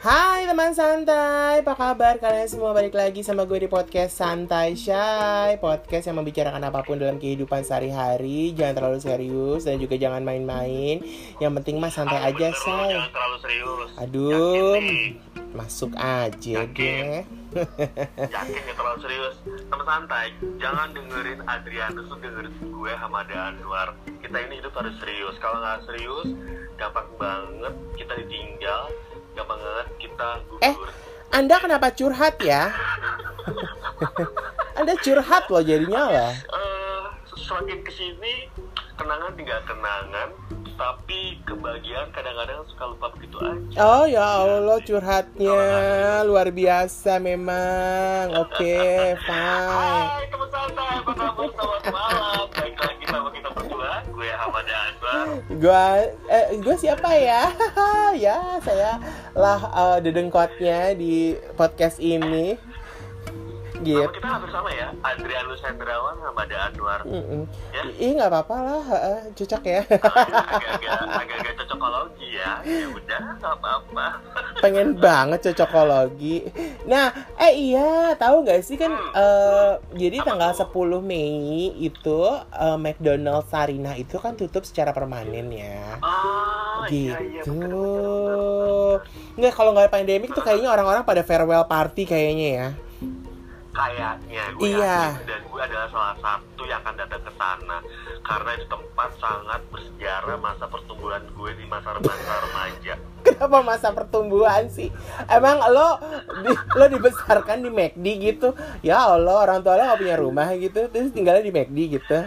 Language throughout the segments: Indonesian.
Hai teman santai, apa kabar kalian semua balik lagi sama gue di podcast Santai Shy Podcast yang membicarakan apa pun dalam kehidupan sehari-hari Jangan terlalu serius dan juga jangan main-main Yang penting mah santai aja say Jangan terlalu serius. Aduh, masuk aja Yakin. deh Yakin ya terlalu serius. Teman santai, jangan dengerin Adrianus tuh dengerin gue Hamada Anwar. Kita ini hidup harus serius. Kalau nggak serius, gampang banget kita ditinggal, gampang banget kita Eh. gugur. Anda kenapa curhat ya? Anda curhat loh jadinya lah Eh, semakin ke sini kenangan tinggal kenangan, tapi kebahagiaan kadang-kadang suka lupa begitu aja. Oh ya Allah curhatnya luar biasa memang Oke fine Hai teman santai, apa kabar? Selamat malam. Baik lagi sama kita. Gue Hamada Anwar. Gua eh gua siapa ya? ya, saya lah eh, dedengkotnya di podcast ini. Nama Gitu. kita hampir sama ya, Adrianus Hendrawan Hamada Anwar. Mm-mm. Ya. Ih nggak apa-apa lah, cocok ya. Agak-agak cocokologi ya. Ya udah, nggak apa-apa. Pengen banget cocokologi. Nah, eh iya, tahu nggak sih kan eh, jadi Apa tanggal tuh? 10 Mei itu eh, McDonald's Sarina itu kan tutup secara permanen ya. Ah, iya iya gitu. Nggak kalau nggak pandemi tuh kayaknya orang-orang pada farewell party kayaknya ya. Kayaknya gue Iya. yakin dan gue adalah salah satu yang akan datang ke sana karena itu tempat sangat bersejarah masa pertumbuhan gue di masa masa remaja. Kenapa masa pertumbuhan sih? Emang lo di, lo dibesarkan di McD gitu? Ya Allah, orang tua lo gak punya rumah gitu, terus tinggalnya di McD gitu.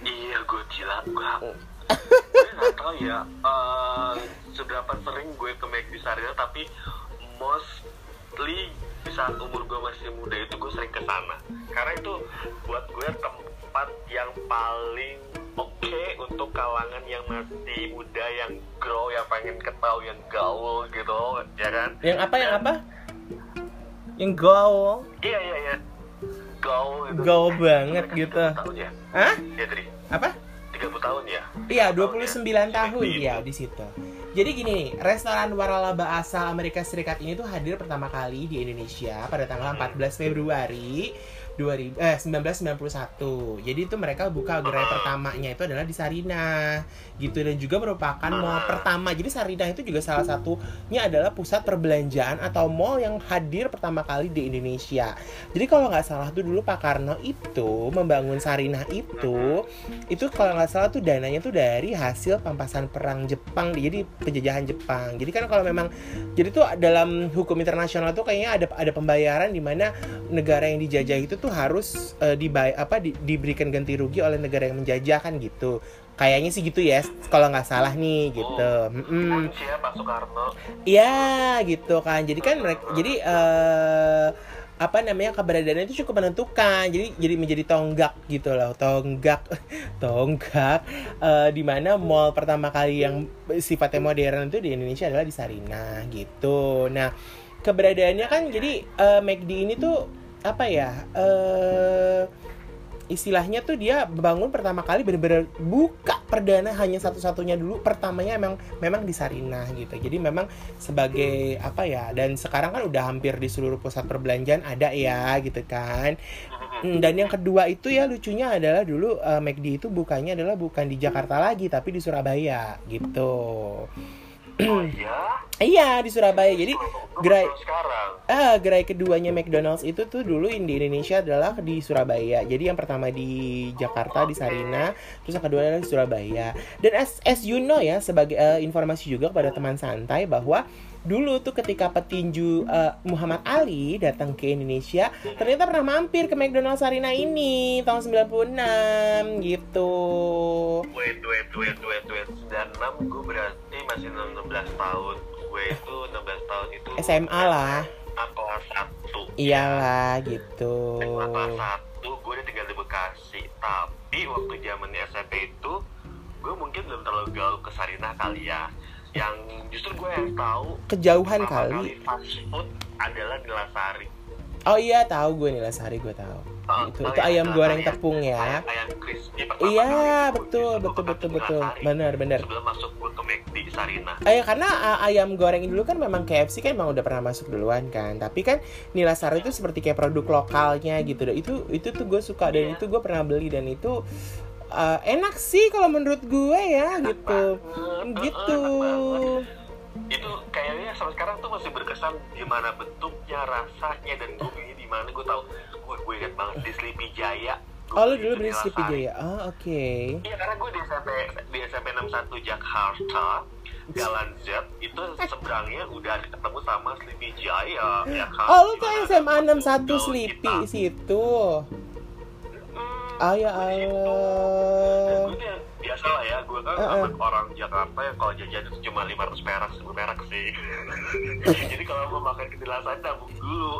Iya, gue gila, gue gue nggak tahu ya eh, seberapa sering gue ke McD Sarina tapi mostly saat umur gue masih muda itu gue sering ke sana karena itu buat gue tempat yang paling oke untuk kalangan yang masih muda yang grow yang pengen ketahui yang gaul gitu ya kan Yang apa? Yang apa? Yang gaul, iya iya iya gaul gitu gaul banget gitu. 30 tahun ya Hah? ya Tri Apa? 30 tahun ya Iya, 29 30 tahun Iya. ya di situ. Jadi gini nih, restoran waralaba asal Amerika Serikat ini tuh hadir pertama kali di Indonesia pada tanggal 14 Februari 2000, eh, 1991. Jadi itu mereka buka gerai pertamanya itu adalah di Sarina gitu dan juga merupakan mall pertama. Jadi Sarina itu juga salah satunya adalah pusat perbelanjaan atau mall yang hadir pertama kali di Indonesia. Jadi kalau nggak salah tuh dulu Pak Karno itu membangun Sarinah itu itu kalau nggak salah tuh dananya tuh dari hasil pampasan perang Jepang jadi penjajahan Jepang jadi kan kalau memang jadi tuh dalam hukum internasional tuh kayaknya ada ada pembayaran di mana negara yang dijajah itu tuh harus eh, dibay apa di- diberikan ganti rugi oleh negara yang menjajah kan gitu kayaknya sih gitu ya kalau nggak salah nih gitu Mm-mm. Kan siapa Pak Soekarno Iya gitu kan. Jadi kan mereka jadi eh apa namanya keberadaannya itu cukup menentukan. Jadi jadi menjadi tonggak gitu loh. Tonggak tonggak eh di mana mall pertama kali yang sifatnya modern itu di Indonesia adalah di Sarinah gitu. Nah, keberadaannya kan jadi eh, McD ini tuh apa ya? eh istilahnya tuh dia bangun pertama kali bener-bener buka perdana hanya satu-satunya dulu. Pertamanya emang memang di Sarinah gitu. Jadi memang sebagai apa ya dan sekarang kan udah hampir di seluruh pusat perbelanjaan ada ya gitu kan. Hmm, dan yang kedua itu ya lucunya adalah dulu eh, McD itu bukanya adalah bukan di Jakarta lagi tapi di Surabaya gitu oh iya iya di Surabaya jadi gerai Ah, gerai keduanya McDonald's itu tuh dulu di Indonesia adalah di Surabaya. Jadi yang pertama di Jakarta di Sarina, terus yang kedua adalah di Surabaya. Dan as, as you know ya sebagai eh, informasi juga kepada teman santai bahwa dulu tuh ketika petinju eh, Muhammad Ali datang ke Indonesia, ternyata pernah mampir ke McDonald's Sarina ini tahun 96 gitu. wait wait wait wait wait 96 gue berarti masih 16 tahun gue itu 16 tahun itu SMA lah. Kelas 1 Iyalah gitu. SMA kelas 1 gue udah tinggal di Bekasi tapi waktu zamannya SMP itu gue mungkin belum terlalu gaul ke Sarinah kali ya yang justru gue yang tahu Kejauhan pertama kali. fast food adalah di Lasari Oh iya tahu gue Nila Sari gue tahu. Oh, itu oh itu iya, ayam goreng ayam- tepung ya. ayam, ayam crispy Iya kali betul betul betul betul. Benar benar. sebelum masuk gue ke McD di Sarina Eh karena uh, ayam goreng dulu kan memang KFC kan memang udah pernah masuk duluan kan. Tapi kan Nila Sari itu seperti kayak produk lokalnya gitu. Itu itu tuh gue suka dan Iya. itu gue pernah beli dan itu uh, enak sih kalau menurut gue ya Enak gitu. banget, Gitu. enak banget. itu kayaknya sampai sekarang tuh masih berkesan gimana bentuknya rasanya dan gue di mana gue tahu gue gue ingat banget di Sleepy Jaya Oh lu dulu beli di Sleepy. Jaya. Oh oke. Iya karena gue di SMP di SMP 61 Jakarta Jalan Z itu seberangnya udah ketemu sama Sleepy Jaya ya kan. Oh lu tuh SMA ada 61 gaul Sleepy situ. Ah ya. Allah. Biasa lah ya gue kan Uh-uh. anak orang Jakarta yang kalau jajan itu cuma 500 perak 1000 perak sih jadi kalau mau makan ke Dilasan nabung dulu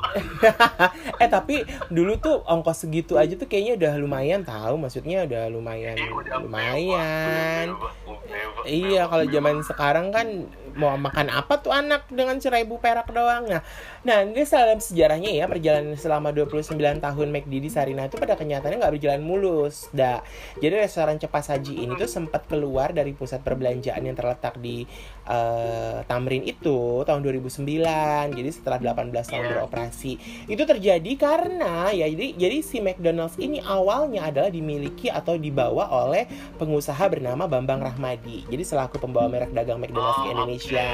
eh tapi dulu tuh ongkos segitu aja tuh kayaknya udah lumayan tahu maksudnya udah lumayan Ih, udah lumayan iya kalau zaman sekarang kan mau makan apa tuh anak dengan seribu perak doang. Nah nah ini dalam sejarahnya ya perjalanan selama 29 tahun McD di Sarina itu pada kenyataannya nggak berjalan mulus dah. Jadi restoran cepat saji ini tuh sempat keluar dari pusat perbelanjaan yang terletak di eh, Tamrin itu tahun 2009 jadi setelah 18 tahun Iya. beroperasi. Itu terjadi karena ya jadi jadi si McDonald's ini awalnya adalah dimiliki atau dibawa oleh pengusaha bernama Bambang Rahmadi. Jadi selaku pembawa merek dagang McDonald's ke Oh, Indonesia.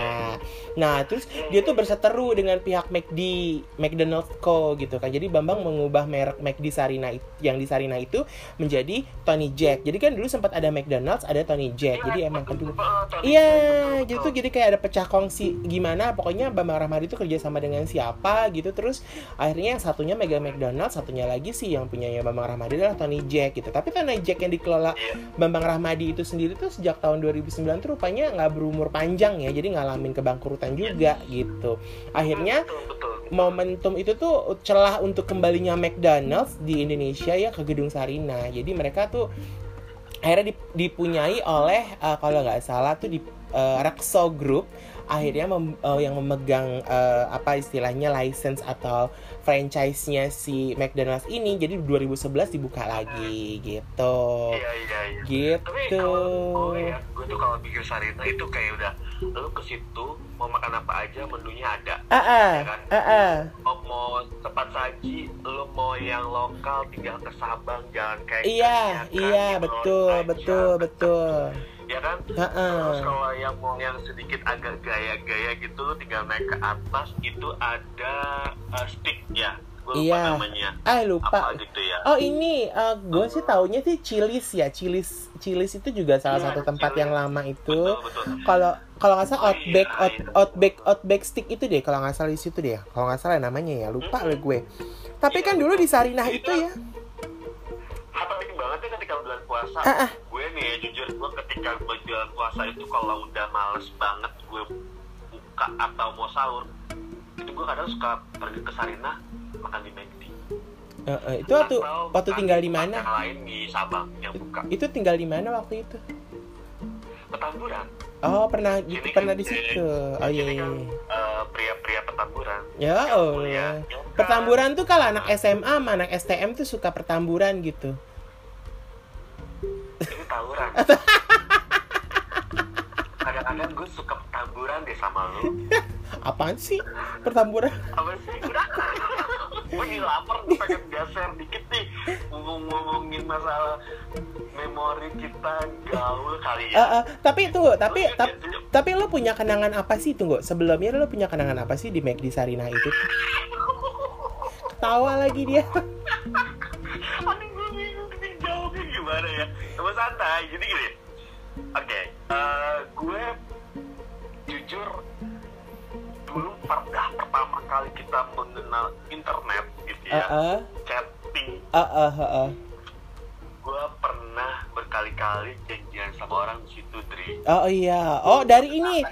nah terus dia tuh berseteru dengan pihak McD McDonald's Co gitu kan. Jadi Bambang mengubah merek McD Sarina yang di Sarina itu menjadi Tony Jack. Jadi kan dulu sempat ada McDonald's ada Tony Jack. Jadi emang kedua Iya, jadi tuh jadi kayak ada pecah kongsi gimana pokoknya Bambang Rahmadi itu kerja sama dengan siapa gitu terus akhirnya yang satunya megang McDonald satunya lagi sih yang punyanya Bambang Rahmadi adalah Tony Jack gitu tapi Tony Jack yang dikelola. Bambang Rahmadi itu sendiri tuh sejak tahun 2009 tuh rupanya nggak berumur panjang ya jadi ngalamin kebangkrutan juga gitu akhirnya momentum itu tuh celah untuk kembalinya McDonald's di Indonesia ya ke gedung Sarina. Jadi mereka tuh akhirnya dip- dipunyai oleh eh, kalau nggak salah tuh di eh, Rexo Group akhirnya mem- eh, yang memegang eh, apa istilahnya license atau franchise-nya si McDonald's ini jadi 2011 dibuka lagi gitu. iya iya iya tapi Gitu. kalau gue ya gue tuh kalau bikin Sarina itu kayak udah lu ke situ mau makan apa aja menunya ada Ah ah Ya kan? ah ah. mau, mau cepat saji lu mau yang lokal tinggal ke Sabang jalan kayak Iya, kan, iya, betul, aja. betul, betul. Ya kan Ah, ah. terus kalau yang mau yang sedikit agak gaya-gaya gitu lu tinggal naik ke atas itu ada uh, stick ya gue lupa Iya. namanya Ah lupa. apa gitu ya Oh ini, gue sih taunya sih Chili's ya, Chili's, Chili's itu juga salah Iya, satu tempat yang lama itu. Kalau kalau nggak salah Oh, Outback, iya, out, iya. Outback, Outback Stick itu deh, kalau nggak salah di situ deh. Kalau nggak salah namanya ya, lupa lah gue. Tapi Iya, kan dulu di Sarinah Itu- itu ya. Apalagi banget ya ketika bulan puasa Ah, ah. gue nih ya jujur gue ketika bulan puasa itu kalau udah males banget gue buka atau mau sahur itu gue kadang suka pergi ke Sarina makan di McD Eh, eh, itu waktu Atau waktu tinggal di mana? yang lain di Sabang yang buka Itu tinggal di mana waktu itu? Petamburan Oh pernah di, Sini pernah kan, di situ. Oh iya Sini iya. kan, iya. eh, pria-pria Petamburan Ya Allah. mulia, ya kan? Pertamburan tuh kalau anak SMA sama anak STM tuh suka pertamburan gitu. Ini tawuran. Kadang-kadang gue suka petamburan deh sama lu. Apaan sih pertamburan? apa sih? Udah. Gue jadi lapar pengen geser dikit nih. Ngomong-ngomongin masalah memori kita gaul kali ya. Tapi tuh, tapi Maksudnya tapi sih, tapi lo punya kenangan apa sih? Tunggu sebelumnya lo punya kenangan apa sih di McD Sarina itu? Ketawa lagi dia. Gimana ya. Sama santai jadi gini. Oke eh, gue jujur dulu pernah pertama kali kita mengenal internet gitu ya eh, chatting. Eh, eh, eh, eh. gue pernah berkali-kali janjian sama orang di situ Dri. Oh iya, oh dari ini,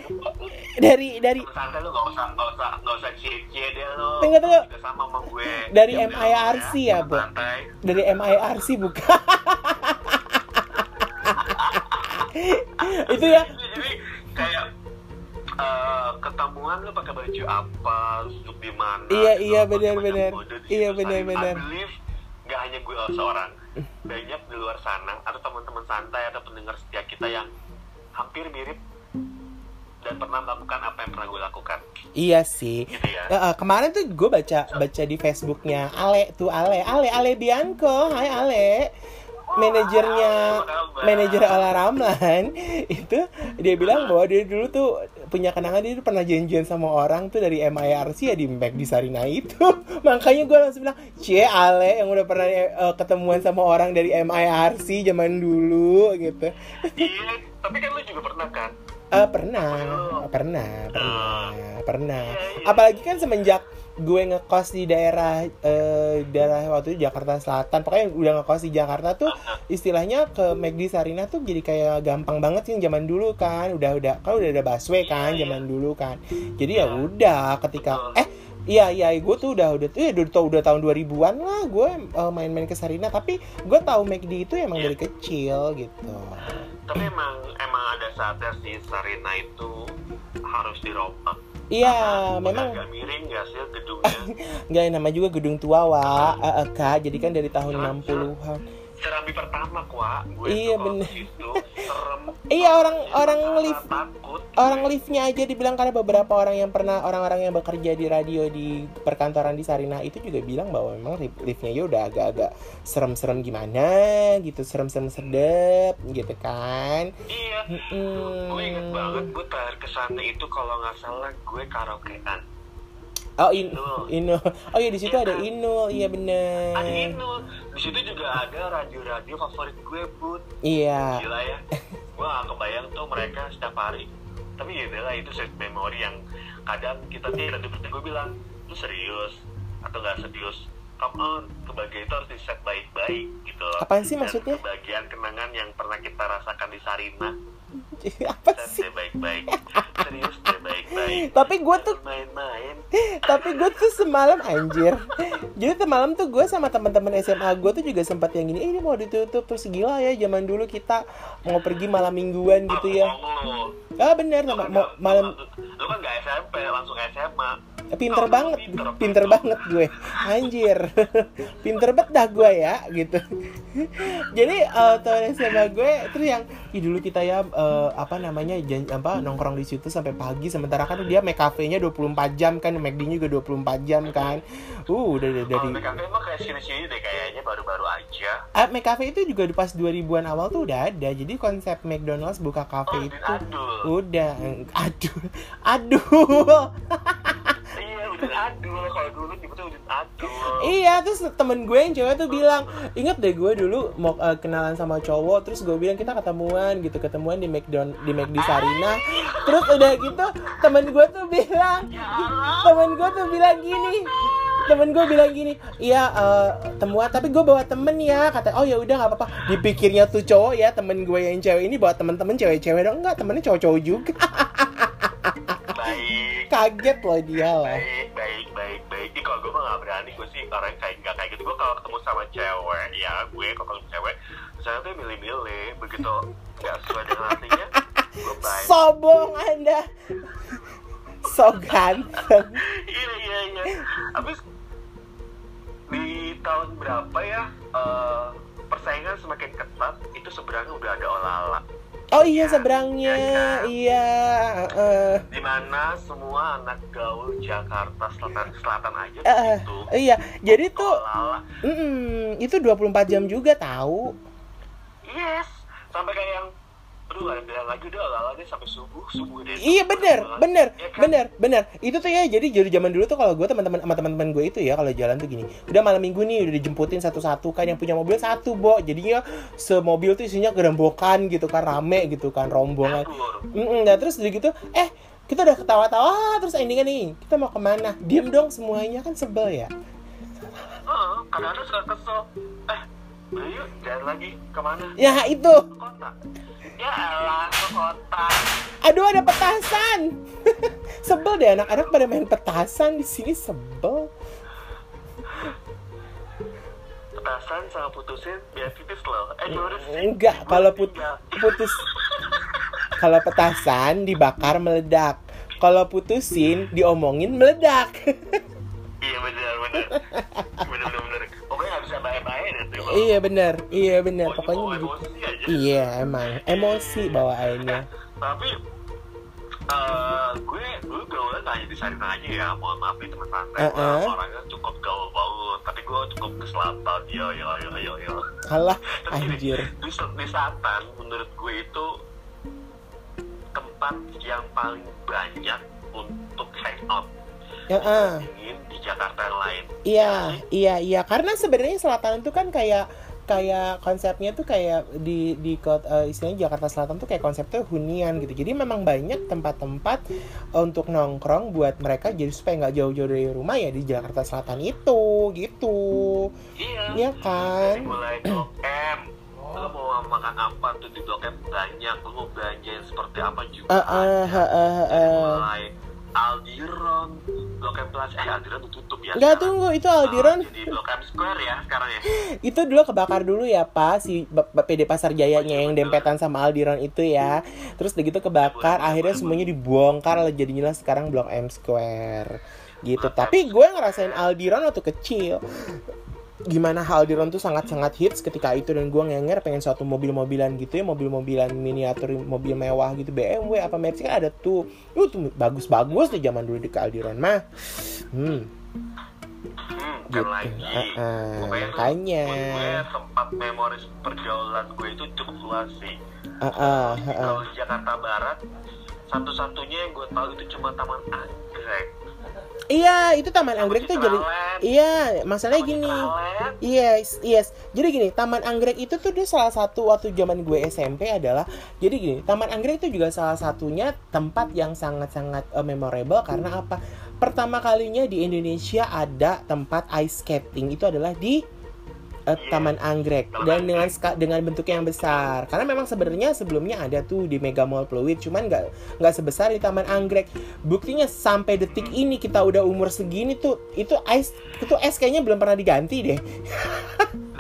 dari dari santai lu gak usah gak usah gak usah cie-cie deh lu. Tunggu, tunggu. Sama sama gue. Dari MIRC ya, Bu? santai. Dari MIRC bukan? itu ya? jadi kayak eh, ketemuan lu pakai baju apa, duduk di mana? Iya, iya, benar, benar. Iya, benar, I- benar. Nggak hanya gue seorang, banyak di luar sana atau teman-teman santai atau pendengar setia kita yang hampir mirip dan pernah melakukan apa yang pernah gue lakukan, Iya sih. gitu ya. Eh, eh, kemarin tuh gue baca baca di Facebooknya Ale tuh Ale Ale Ale Bianco, Hai Ale, manajernya kabar? manajer Ola Ramlan itu dia bilang bahwa dia dulu tuh punya kenangan dia tuh pernah janjian sama orang tuh dari MIRC ya di Mac di Sarina itu makanya gue langsung bilang cie Ale yang udah pernah eh, ketemuan sama orang dari MIRC zaman dulu gitu Iya, tapi kan lu juga pernah kan? Eh, pernah, pernah, pernah, pernah. Apalagi kan semenjak gue ngekos di daerah eh, daerah waktu itu Jakarta Selatan, pokoknya udah ngekos di Jakarta tuh istilahnya ke McD Sarina tuh jadi kayak gampang banget sih zaman dulu kan, udah udah kan udah ada busway kan zaman dulu kan. Jadi ya udah ketika eh Iya iya gue tuh udah udah tuh ya udah, tau- udah tahun 2000-an lah gue eh, main-main ke Sarina. Tapi gue tahu McD itu emang dari kecil gitu. Tapi emang emang ada saatnya sih Sarina itu harus dirombak. Iya, Karena memang agak miring gak sih gedungnya? Nggak nama juga gedung tua wa eh, eh, kak. Jadi kan dari tahun 60-an Serambi pertama kuah, gue Iya, tuh kalau bener. ke situ serem. Iya, orang- orang lift- takut. orang liftnya aja dibilang karena beberapa orang yang pernah orang-orang yang bekerja di radio di perkantoran di Sarina itu juga bilang bahwa memang lift- liftnya ya udah agak-agak serem-serem gimana gitu serem-serem sedep gitu kan Iya. Mm-mm. Gue inget banget gue terakhir ke sana itu kalau nggak salah gue karaokean. Oh in Inul. Inul oh iya di situ Iya ada kan? Inul iya bener Ada Inul. Di situ juga ada radio-radio favorit gue, Bud. iya Gila ya. gue gak kebayang tuh mereka setiap hari. Tapi ya udahlah itu set memori yang kadang kita tidak dipercaya. Gue bilang, lu serius atau nggak serius? On, kebahagiaan itu harus di set baik-baik gitu loh. Apaan sih Dan maksudnya? Kebahagiaan kenangan yang pernah kita rasakan di Sarina. Apa sih? baik-baik. Serius baik-baik. tapi gue tuh Main-main. tapi gue tuh semalam anjir. Jadi semalam tuh gue sama teman-teman SMA gue tuh juga sempat yang gini eh, ini mau ditutup. Terus gila ya zaman dulu kita mau pergi malam mingguan gitu ya. Ah bener sama mau malam Lu kan gak SMP, langsung SMA. pinter Oh, banget pinter, banget. gue. Anjir. Pinter bet dah gue ya gitu. Jadi eh tahun SMA gue terus yang dulu kita ya eh, apa namanya jan- apa nongkrong di situ sampai pagi sementara kan dia make cafe-nya 24 jam kan McD-nya juga 24 jam kan uh udah dari, dari BKP emang kayak sini-sini deh kayaknya baru-baru aja. Ah, McCafe itu juga pas 2000-an awal tuh udah ada. Jadi konsep McDonald's buka Oh, cafe Udin itu Adul. udah aduh aduh Adul. Kalau dulu nyebutnya Udin Adul. iya terus temen gue yang cewek tuh bilang inget deh gue dulu mau eh, kenalan sama cowok terus gue bilang kita ketemuan gitu ketemuan di McDon di McD Sarina terus udah gitu temen gue tuh bilang temen gue tuh bilang gini temen gue bilang gini iya eh, temuan tapi gue bawa temen ya kata oh ya udah nggak apa-apa dipikirnya tuh cowok ya temen gue yang cewek ini bawa temen-temen cewek-cewek dong enggak temennya cowok-cowok juga. kaget loh dia lah Baik, baik, baik, baik. Ih, kalau gue mah gak berani, gue sih orang kayak gak kayak gitu. Gue kalau ketemu sama cewek, ya gue kalau ketemu cewek, saya tuh milih-milih. Begitu gak sesuai dengan hatinya, gue baik. sobong anda so ganteng iya iya iya habis di tahun berapa ya eh, persaingan semakin ketat itu sebenarnya udah ada olala oh iya seberangnya. iya eh. di mana semua anak gaul Jakarta Selatan Selatan aja Eh, itu iya. Jadi tuh mm, itu 24 jam juga tahu. Yes sampai kayak yang aduh ada bilang lagi udah olalanya sampai subuh subuh deh Iya bener, bener, Iya kan? bener, bener. Itu tuh ya, jadi jadi zaman dulu tuh kalau gue teman-teman sama teman-teman gue itu ya kalau jalan tuh gini, udah malam minggu nih udah dijemputin satu-satu kan yang punya mobil satu bo, jadinya semobil tuh isinya gerombokan gitu kan rame gitu kan rombongan. Kabur. Mm nah terus udah gitu, eh kita udah ketawa-tawa terus endingnya nih kita mau ke mana? Diem dong semuanya kan sebel ya. Heeh, kadang-kadang suka kesel eh yuk jalan lagi ke mana Ya itu, kota ya elah ke kota. Aduh ada petasan. sebel deh anak-anak pada main petasan di sini sebel. petasan sama putusin biar tipis loh. Eh gimana sih Enggak, kalau put- putus kalau petasan dibakar meledak. kalau putusin diomongin meledak. Iya benar. Benar benar kalau- iya bener iya bener Pokoknya bawa begitu emosi aja. Iya emang. Emosi bawaannya tapi eh gue dulu gaulnya hanya di Sarina aja ya. Mohon maaf nih teman santai. Uh-uh. Gue orangnya cukup gaul banget tapi gue cukup ke selatan ya ya ya ya kalah gini, anjir. di, di selatan menurut gue itu tempat yang paling banyak untuk hangout. Ya ah. Di Jakarta yang lain Iya, iya, iya. Karena sebenarnya selatan itu kan kayak kayak konsepnya tuh kayak di di kota eh, istilahnya Jakarta Selatan tuh kayak konsepnya hunian gitu. Jadi memang banyak tempat-tempat untuk nongkrong buat mereka jadi supaya nggak jauh-jauh dari rumah ya di Jakarta Selatan itu gitu. iya Iya kan? Mulai Blok M lo mau makan apa tuh di Blok M banyak lo mau belanja seperti apa juga eh, ada. eh, eh, Dari eh. mulai Aldiron. Blok M Plaza eh Aldiron tutup ya Nggak sekarang. tunggu. Itu Aldiron. Oh, jadi Blok M Square ya sekarang ya? Itu dulu kebakar dulu ya Pak si PD Pasar Jayanya yang dempetan sama Aldiron itu ya. Terus begitu kebakar akhirnya semuanya dibongkar lah jadinya lah sekarang Blok M Square. Gitu. Tapi gue ngerasain Aldiron waktu kecil gimana Aldiron tuh sangat-sangat hits ketika itu dan gue ngenger pengen suatu mobil-mobilan gitu ya mobil-mobilan miniatur mobil mewah gitu BMW apa Mercy kan ada tuh uh, tuh bagus-bagus tuh zaman dulu di Aldiron mah hmm hmm Gitu. lagi Pokoknya tuh makanya. gue tempat memori pergaulan gue itu cukup luas sih ah ah, ah, ah. kalau di Jakarta Barat satu-satunya yang gue tahu itu cuma Taman Anggrek Iya, itu Taman Anggrek tuh jadi. Iya, masalahnya gini. Yes, yes. Jadi gini, Taman Anggrek itu tuh dia salah satu waktu zaman gue SMP adalah jadi gini, Taman Anggrek itu juga salah satunya tempat yang sangat-sangat eh, memorable karena apa? Pertama kalinya di Indonesia ada tempat ice skating itu adalah di Yes. Taman Anggrek dan dengan dengan bentuk yang besar. Karena memang sebenarnya sebelumnya ada tuh di Mega Mall Pluit, cuman nggak nggak sebesar di Taman Anggrek. Buktinya sampai detik ini kita udah umur segini tuh itu ice itu es kayaknya belum pernah diganti deh.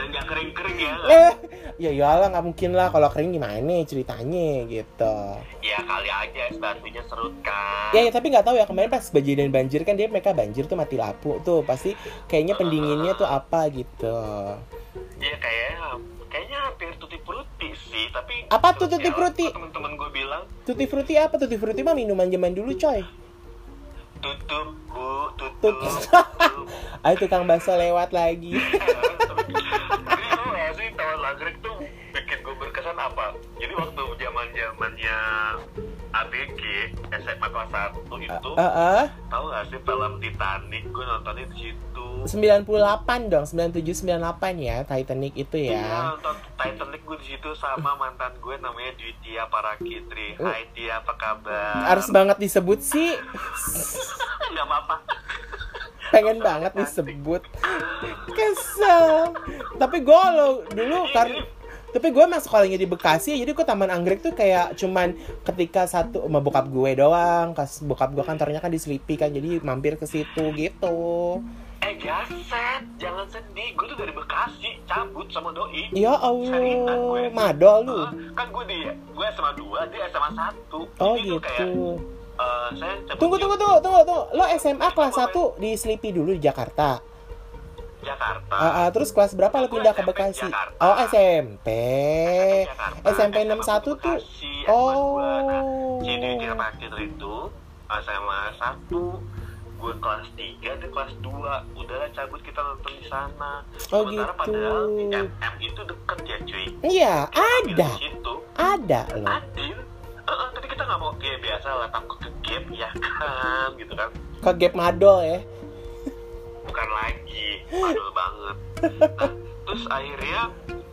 dan gak kering-kering ya Eh, ya iyalah nggak mungkin lah kalau kering gimana ceritanya gitu. ya kali aja es batunya serut kan Ya, ya tapi nggak tahu ya kemarin pas kejadian banjir kan dia mereka banjir tuh mati lampu tuh pasti kayaknya pendinginnya tuh apa gitu. Iya kayaknya kayaknya hampir tutti frutti sih tapi Apa tuh tutti sosial, frutti? kok temen-temen gue bilang Tutti frutti apa? Tutti frutti mah minuman zaman dulu coy. tutup bu Tut. tutup tutup. Ayo tukang bakso lewat lagi. Jadi lu nggak sih taman Anggrek tuh bikin apa? Jadi waktu zaman zamannya ABG SMA kelas 1 itu Heeh. tahu gak sih film Titanic gue nontonnya di situ 98 dong, 97 98 ya Titanic itu Iya ya. nonton Titanic gue di situ sama mantan gue namanya Dwitia Parakitri. Hai Tia apa kabar? Harus banget disebut sih. nggak apa-apa. Pengen banget disebut. Kesel. Tapi gue lo dulu karena tapi gue emang sekolahnya di Bekasi jadi gue Taman Anggrek tuh kayak cuman ketika satu sama bokap gue doang kas bokap gue kantornya kan di Sleepy kan jadi mampir ke situ gitu. Eh gaset, jangan sedih. Gue tuh dari Bekasi, cabut sama doi. ya Seriusan gue. Allah madol lu. Ah, kan gue di gue SMA 2, dia SMA 1 oh Jadi gitu kayak eh, saya tunggu tunggu tunggu tunggu tunggu. Lo SMA kelas 1 di Sleepy dulu di Jakarta Jakarta Ah, ah, terus kelas berapa lo pindah ke Bekasi? Jakarta. Oh SMP. SMP SMA 61 tuh. Bekasi, SMA Oh. 2. Nah, si Dwitia Parakitri itu SMA 1 gue kelas 3, dia kelas 2 udahlah cabut kita nonton di sana Oh, sementara gitu. padahal di MM itu deket ya cuy Iya, ada. di situ Ada lo. adil Heeh, tapi kita nggak mau kayak biasa lah takut ke gap ya kan gitu kan Ke gap madol ya. Bukan lagi. Madul banget. Nah, terus akhirnya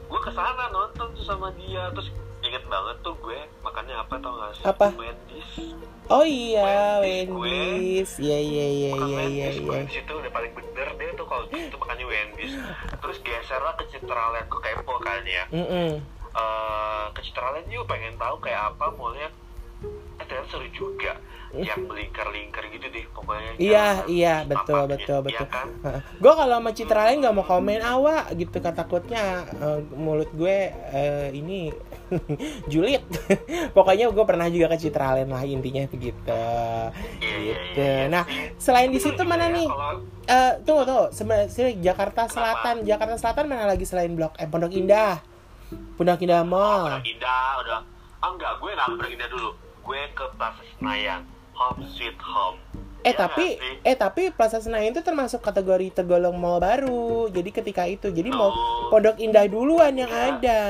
gue ke sana nonton tuh sama dia. Terus inget banget tuh gue makannya apa tau gak sih? Apa? Wendy's. Oh iya, Wendy's. Iya iya iya iya iya iya. situ udah paling bener deh tuh kalau di situ makannya Wendy's. Terus geser lah ke Citraland gue kepo kan ya. Mm-mm. Eh, ke Citraland yuk pengen tahu kayak apa mallnya ternyata seru juga yang melingkar-lingkar gitu deh pokoknya Iya, iya, betul, tapaknya, betul, iya betul. kan? gue kalau sama Citra lain nggak mau komen awak gitu kata takutnya eh, mulut gue eh, ini julid. Pokoknya gue pernah juga ke Citra lain lah intinya begitu. Iya, iya, gitu. iya, iya. Nah selain di Itu situ mana ya, nih? Eh, tunggu tunggu. Sebenarnya Jakarta Selatan. Jakarta Selatan mana lagi selain blok eh Pondok Indah? Pondok Indah Mall. Pondok Indah udah. Ah enggak gue Pondok Indah dulu gue ke Plaza Senayan home sweet home Eh Iya tapi eh tapi Plaza Senayan itu termasuk kategori tergolong mall baru. Jadi ketika itu jadi mau Oh. Pondok Indah duluan yang Iya. ada.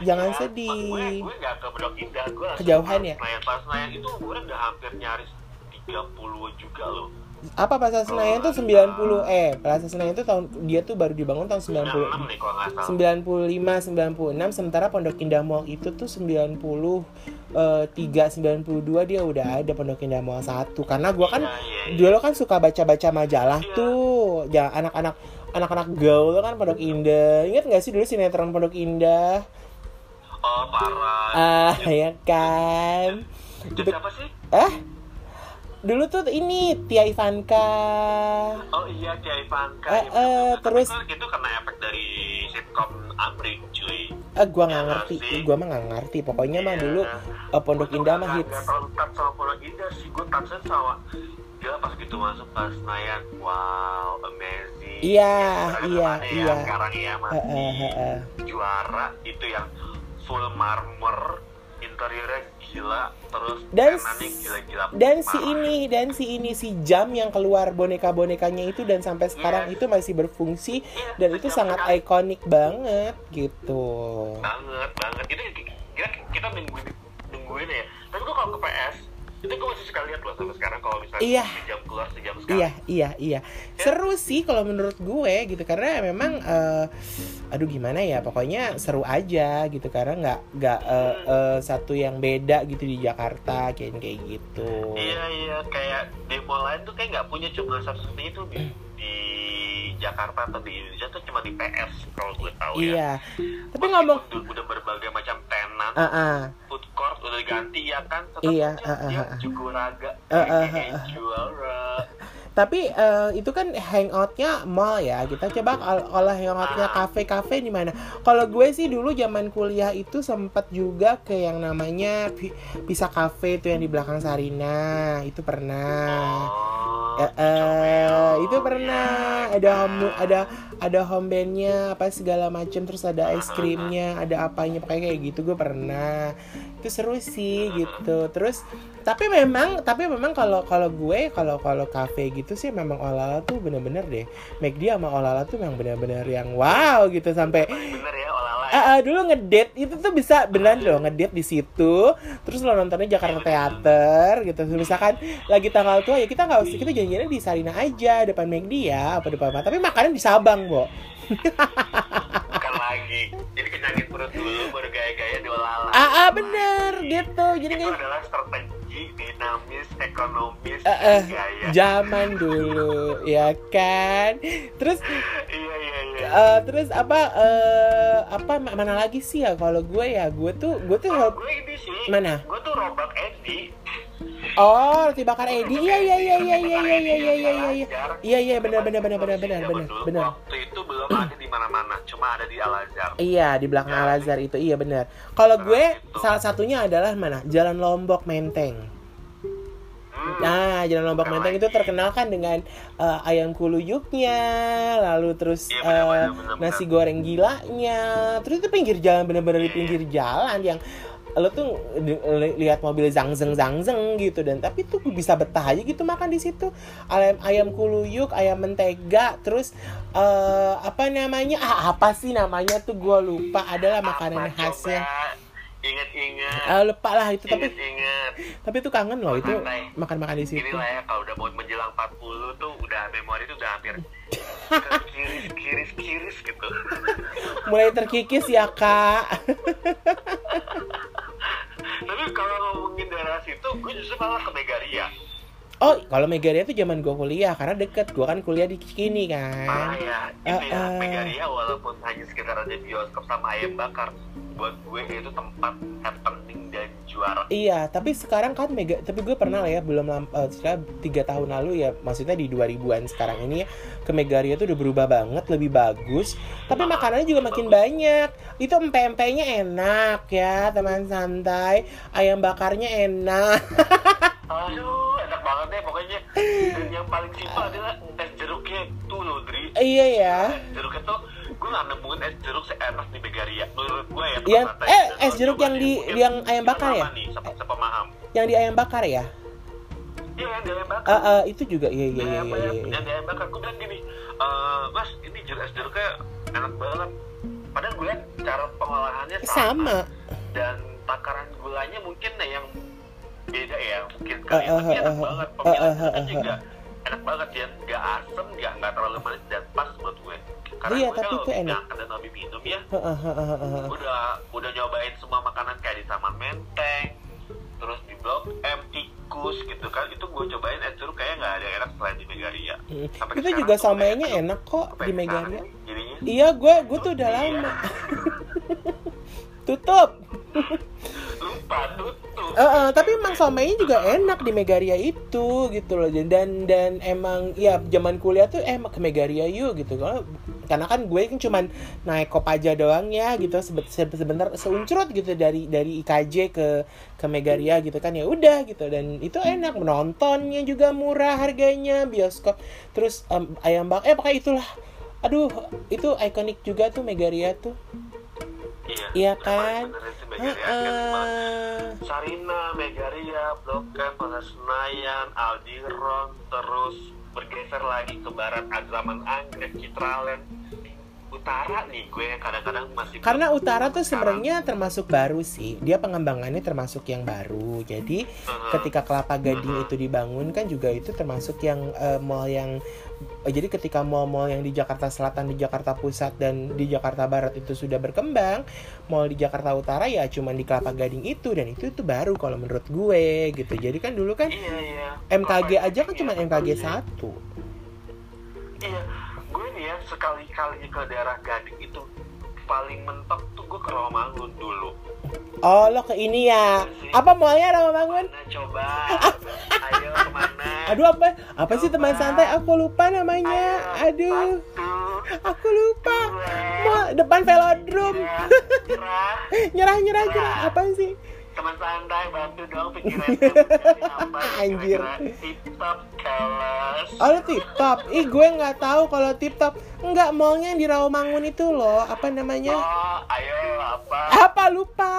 Jangan Ya, gue sedih. gue nggak ke Pondok Indah gue Kejauhan ke ya? Senayan Plaza Senayan itu umurnya udah hampir nyaris 30 juga loh Apa Plaza Senayan tuh 90 eh Plaza Senayan itu tahun dia tuh baru dibangun tahun 96 90 nih kalau nggak salah 95 96 sementara Pondok Indah Mall itu tuh 90 eh, 3 92 dia udah ada Pondok Indah Mall 1 karena gua kan Iya, iya, iya. dulu kan suka baca-baca majalah Iya. tuh. Ya anak-anak anak-anak gaul kan Pondok Indah. Ingat nggak sih dulu sinetron Pondok Indah? Oh parah. Ah ya kan? Itu siapa sih? Eh? Dulu tuh ini Tia Ivanka. Oh iya Tia Ivanka Eh, bener-bener. eh, terus- itu karena efek dari sitcom Amrik cuy eh gua nggak ngerti sih. gua mah nggak ngerti pokoknya mah Iya. dulu eh, Pondok Gua Indah mah hits terlalu sama Pondok Indah sih gue touchnya sama Gila pas gitu masuk pas Senayan wow amazing Iya, Ya, iya, iya. sekarang ya masih Heeh, heeh. juara itu yang full marmer interiornya gila terus Dan gila-gila dan si ini dan si ini si jam yang keluar boneka bonekanya itu dan sampai sekarang Yes. itu masih berfungsi Iya, dan itu sangat ikonik banget gitu. Banget banget. Itu kita kita nungguin nungguin ya. Tapi gua kalau ke PS itu gua masih suka lihat loh sampai sekarang kalau misalnya Iya. sejam keluar sejam sekali iya iya iya. Seru sih kalau menurut gue gitu karena memang eh, aduh gimana ya pokoknya seru aja gitu karena nggak nggak eh, eh, satu yang beda gitu di Jakarta kayak kayak gitu. Iya iya kayak di mall lain tuh kayak nggak punya cuma satu-satunya itu di Jakarta atau di Indonesia tuh cuma di PS kalau gue tahu ya. Iya. Tapi Meskipun ngomong udah, udah berbagai macam tenan ah ah food court udah diganti ya kan? Tetap Iya, aja ah, dia Ah, ah, kayak ah, ah. juara Tapi eh, itu kan hangoutnya mall ya. Kita coba kalau hangoutnya kafe-kafe di mana? Kalau gue sih dulu zaman kuliah itu sempat juga ke yang namanya Pisa Cafe itu yang di belakang Sarina. Itu pernah. eh, comel. itu pernah ada ada ada home bandnya apa segala macam terus ada es krimnya ada apanya pokoknya kayak gitu gue pernah. Itu seru sih gitu. Terus tapi memang tapi memang kalau kalau gue kalau kalau kafe gitu sih memang olala tuh bener-bener deh. McD sama olala tuh memang bener-bener yang wow gitu. Sampai bener ya Ah, ah, dulu ngedate itu tuh bisa beneran loh ngedate di situ. Terus lo nontonnya Jakarta Theater gitu. Misalkan lagi tanggal tua ya kita nggak usah kita janjiannya di Sarina aja depan McD ya apa depan apa. Tapi makannya di Sabang bo. Bukan lagi. Jadi kenyangin perut dulu baru gaya-gaya di olala ah, ah bener gitu. Jadi itu kayak adalah strategi dinamis ekonomis eh, eh, gaya. zaman dulu ya kan? Terus iya iya iya. eh, terus apa eh, apa ma- mana lagi sih ya? Kalau gue ya gue tuh gue tuh Kalau gue ini sih Mana? gue tuh robot Edi Oh, roti bakar Edi. Iya iya iya iya iya iya iya iya iya iya. Iya iya benar benar benar benar benar benar benar. waktu itu belum ada di mana-mana cuma ada di Al Azhar Iya di belakang Al Azhar itu iya benar. Kalau gue salah satunya adalah mana? Jalan Lombok Menteng. Hmm. Nah, Jalan Lombok Menteng itu terkenal kan dengan eh, ayam kuluyuknya, lalu terus Iya, eh, benar, benar, benar, nasi goreng gilanya. Terus itu pinggir jalan bener-bener di Iya, pinggir jalan yang lo tuh lihat mobil zangzeng zangzeng gitu dan tapi tuh bisa betah aja gitu makan di situ. Ayam ayam kuluyuk ayam mentega terus eh apa namanya? Ah apa sih namanya tuh? Gue lupa. Adalah makanan Apa khasnya. Coba? ingat-ingat. Ah, lupa lah itu tapi ingat-ingat. tapi itu kangen loh itu makan-makan di situ. Ya kalau udah mau menjelang 40 tuh udah memori tuh udah hampir kiris kiris kiris gitu. Mulai terkikis ya kak tapi kalau ngomongin daerah situ gue justru malah ke Megaria. Oh kalau Megaria itu zaman gue kuliah karena deket. Gue kan kuliah di Cikini kan. Ya itu ya Eh, eh. Megaria walaupun hanya sekitar ada bioskop sama ayam bakar. Buat gue itu tempat happening dan juara Iya, tapi sekarang kan mega, tapi gue pernah lah ya belum uh, tiga tahun lalu ya, maksudnya di 2000-an sekarang ini ke Megaria tuh udah berubah banget, lebih bagus. Tapi makanannya juga makin banyak. Itu empe-empenya enak ya, teman santai. Ayam bakarnya enak. Aduh, enak banget deh pokoknya. Dan yang paling simpel adalah es jeruknya tuh loh, Dri. iya ya. Jeruknya tuh gue gak nemuin es jeruk seenak di Megaria. Menurut gue ya. Yang eh es jeruk yang di yang ayam bakar ya? Nih. Yang di ayam bakar ya? Iya, yang di ayam bakar. Ah, ah, itu juga iya iya iya iya. iya. yang di ayam bakar. Gue bilang gini, eh mas ini jeruk es jeruknya enak banget. Padahal gue cara pengolahannya sama. Sama. dan takaran gulanya mungkin yang beda ya mungkin kali tapi eh, enak eh, banget eh, pemilihannya eh, kan eh, juga enak banget ya nggak asem nggak nggak terlalu manis dan pas buat gue karena Iya, gue tapi itu enak. makan dan hobi minum ya udah udah nyobain semua makanan kayak di Taman Menteng terus di Blok M tikus gitu kan itu gue cobain es jeruk kayak nggak ada yang enak selain di Megaria Mm. Sampai Kita juga samainya enak kok di Megaria. Iya, gue gue tuh udah Iya. lama. Tutup. lupa tutup Eh, eh, tapi emang somainya juga enak di Megaria itu gitu loh. Dan dan emang ya zaman kuliah tuh eh ke Megaria yuk gitu. Karena kan gue kan cuman naik Kopaja doang ya gitu. Sebe- se- sebentar seuncrut gitu dari dari IKJ ke ke Megaria gitu kan ya udah gitu. Dan itu enak menontonnya juga murah harganya bioskop. Terus em, ayam bak eh pakai itulah. Aduh itu ikonik juga tuh Megaria tuh. Iya kan? bener-bener. sih Megaria. Heeh. Sarina, Megaria, Blok M, Senayan, Aldiron, terus bergeser lagi ke barat Adraman Anggrek, Citraland, Utara nih gue kadang-kadang masih Karena utara tuh sebenarnya termasuk baru sih. Dia pengembangannya termasuk yang baru. Jadi Mhm. ketika Kelapa Gading Mhm. itu dibangun kan juga itu termasuk yang eh, mall yang eh, jadi ketika mall-mall yang di Jakarta Selatan, di Jakarta Pusat dan di Jakarta Barat itu sudah berkembang, mall di Jakarta Utara ya cuman di Kelapa Gading itu dan itu itu baru kalau menurut gue gitu. Jadi kan dulu kan Iya, iya. MKG aja kan cuma ya, MKG iya. satu. Iya, gue nih ya sekali-kali ke daerah Gading itu paling mentok tuh gue ke Rawamangun dulu. Oh, lo ke ini ya. Apa mallnya Rawamangun? Nah, coba. Ayo ke mana? Aduh apa? Apa sih teman santai? Aku lupa namanya. Aduh. Satu, Aku lupa. dua, Mall depan velodrome. nyerah. Nyerah nyerah nyerah. Apa sih? Teman santai bantu dong pikiran gue mencari apa Anjir. kira-kira tip-top kelas. Oh lo tip top. Ih gue nggak tahu kalau tip top. Enggak mallnya yang di Rawamangun itu loh. Apa namanya? Oh, ayo apa? Apa lupa?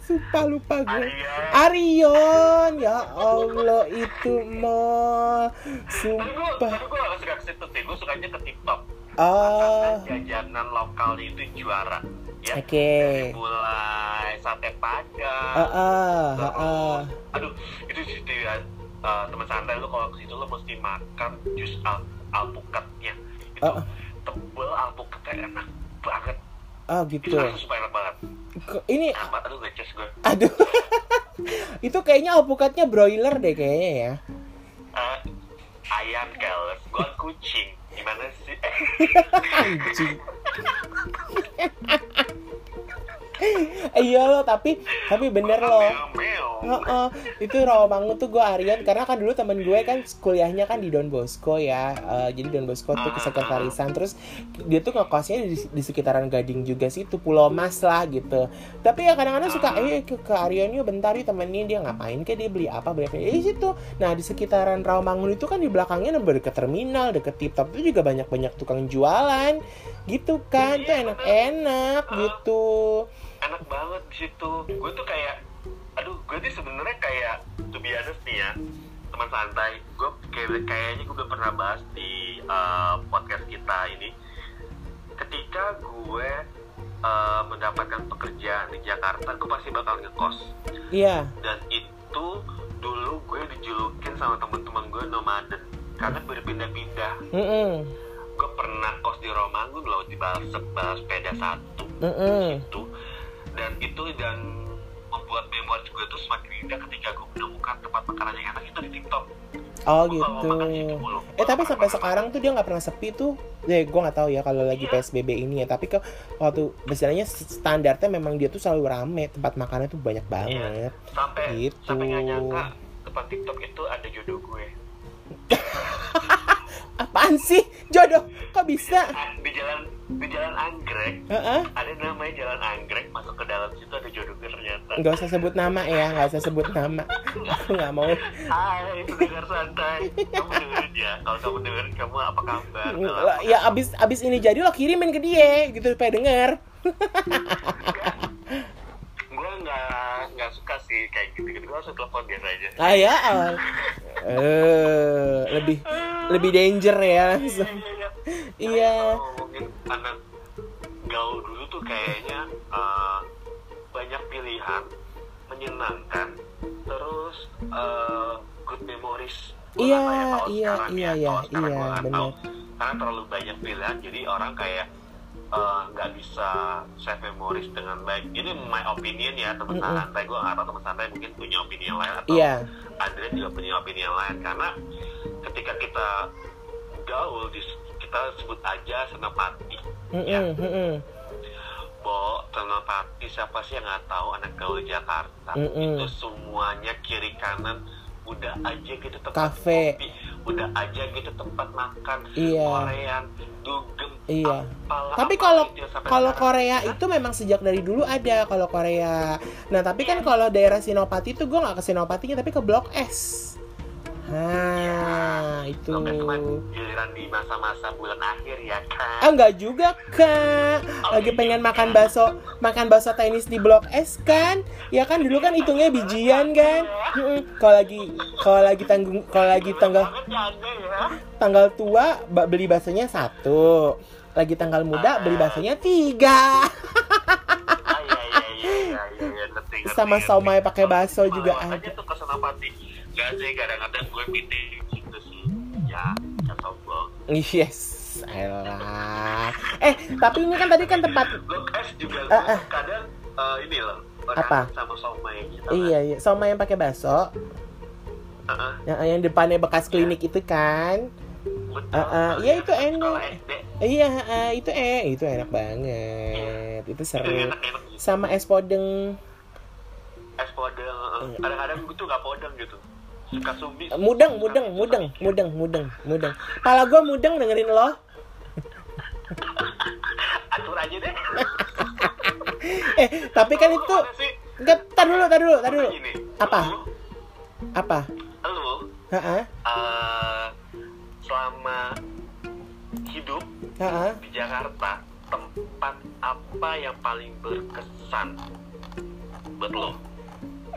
Sumpah lupa gue. Arion. Arion. Ya Allah itu mall. Gue, Sumpah. tapi gue gak suka ke situ sih, gue sukanya ke tip-top. Oh. Karena jajanan lokalnya itu juara. Ya. Oke. Mulai sate padang. Heeh, terus- heeh. Aduh, itu sih itu ya. eh, teman santai lu kalau ke situ lu mesti makan jus al alpukatnya. Itu Oh. tebel alpukatnya enak banget. Oh Itu gitu. enak banget. Ini Amat aduh gue. aduh. itu kayaknya alpukatnya broiler deh kayaknya ya. Eh, ayam keles, gue kucing. Gimana sih? Anjing. Iya loh, tapi tapi bener loh. Heeh, itu Rawamangun tuh gue Aryan. Karena kan dulu temen gue kan kuliahnya kan di Don Bosco ya. Eh, jadi Don Bosco tuh kesekretarisan terus dia tuh ngekosnya di, di sekitaran Gading juga sih itu Pulau Mas lah gitu. Tapi ya kadang-kadang suka eh ke, ke Aryan yuk bentar yuk temenin dia ngapain ke dia beli apa beli apa. Di situ. Nah di sekitaran Rawamangun itu kan di belakangnya deket terminal deket tip top itu juga banyak-banyak tukang jualan gitu kan. Tuh enak-enak gitu enak banget di situ. Gue tuh kayak aduh gue tuh sebenarnya kayak to be honest nih ya teman santai. Gue kayak kayaknya gue udah pernah bahas di uh, podcast kita ini. Ketika gue uh, mendapatkan pekerjaan di Jakarta gue pasti bakal ngekos. Iya. Dan itu dulu gue dijulukin sama teman-teman gue nomaden. Karena berpindah-pindah. Mm gue pernah kos di Romangun loh di Balsep balas sepeda satu. Itu dan itu dan membuat memori gue tuh semakin indah ketika gue menemukan tempat makanan yang enak itu di TikTok. Oh Gua gitu. mulu. Eh tapi sampai sekarang tuh dia nggak pernah sepi tuh. Eh gue nggak tahu ya kalau lagi psbb ini ya. Tapi ke waktu misalnya standarnya memang dia tuh selalu rame. Tempat makannya tuh banyak banget. Sampai Gitu. sampai nggak nyangka depan TikTok itu ada jodoh gue apaan sih? Jodoh. Kok bisa? Di jalan di jalan anggrek. Heeh. ada namanya jalan anggrek masuk ke dalam situ ada jodoh gue ternyata. Nggak usah sebut nama ya nggak usah sebut nama. Aku nggak mau. Hai pendengar santai. Kamu dengerin ya. Kalau kamu dengerin kamu apa kabar? Ya abis abis ini jadi lo kirimin ke dia gitu supaya denger. Gue nggak nggak suka sih kayak gitu gitu gue langsung telepon biasa aja. Ah ya eh lebih lebih danger ya langsung iya Kalau ngomongin anak gaul dulu tuh kayaknya eh, banyak pilihan menyenangkan terus eh, good memories Iya, ya iya, iya, ya. iya, iya, bener. tahu. karena terlalu banyak pilihan jadi orang kayak eh, nggak bisa save memories dengan baik ini my opinion ya teman Mm-mm. santai gue nggak tahu teman santai mungkin punya opini yang lain atau iya Adrian juga punya opini yang lain karena ketika kita gaul di- kita sebut aja senapati ya Mm-mm, mm-mm. Bo, senapati siapa sih yang nggak tahu anak gaul Jakarta Mm-mm. itu semuanya kiri kanan udah aja gitu tempat Cafe. kopi udah aja gitu tempat makan Iya. Korean dugem Iya. apalah, Tapi kalau itu yang sampai kalau. Korea itu memang sejak dari dulu ada kalau Korea. Nah tapi kan kalau daerah Sinopati itu gue nggak ke Sinopatinya tapi ke Blok S. Nah itu. Oke, cuma giliran di masa-masa bulan akhir ya kan Ah nggak juga kak. Lagi pengen makan bakso makan bakso tenis di Blok S kan? Ya kan dulu kan hitungnya bijian kan. Kalau lagi kalau lagi tanggung kalau lagi tanggal ya ya tanggal tua beli baksonya satu. Lagi tanggal muda beli baksonya tiga. Ah, iya, iya, iya, Sama somai pakai bakso juga ada. tuh ke Senopati. Gak sih, kadang-kadang gue meeting gitu sih. Ya, ya sombong. Yes, elah. Eh, tapi ini kan tadi kan tempat S juga Ah, ah. kadang eh, ini loh. Apa? Sama somai gitu. Iya, iya, sama yang pakai bakso, Heeh, yang, yang depannya bekas klinik itu kan. betul. Ah, ah, iya, itu enak. Iya, ah, itu eh itu enak banget. Itu Itu seru. enak-enak gitu. Sama es podeng Es podeng. heeh. Kadang-kadang gue tuh gak podeng gitu. Eh, mudeng, mudeng, mudeng, mudeng, mudeng, mudeng. Pala gua mudeng dengerin lo. Atur aja deh. Eh, tapi kan itu enggak tar dulu, tar dulu, tar dulu. Apa? Apa? lu Heeh. eh, selama hidup Heeh. di Jakarta tempat apa yang paling berkesan buat lo?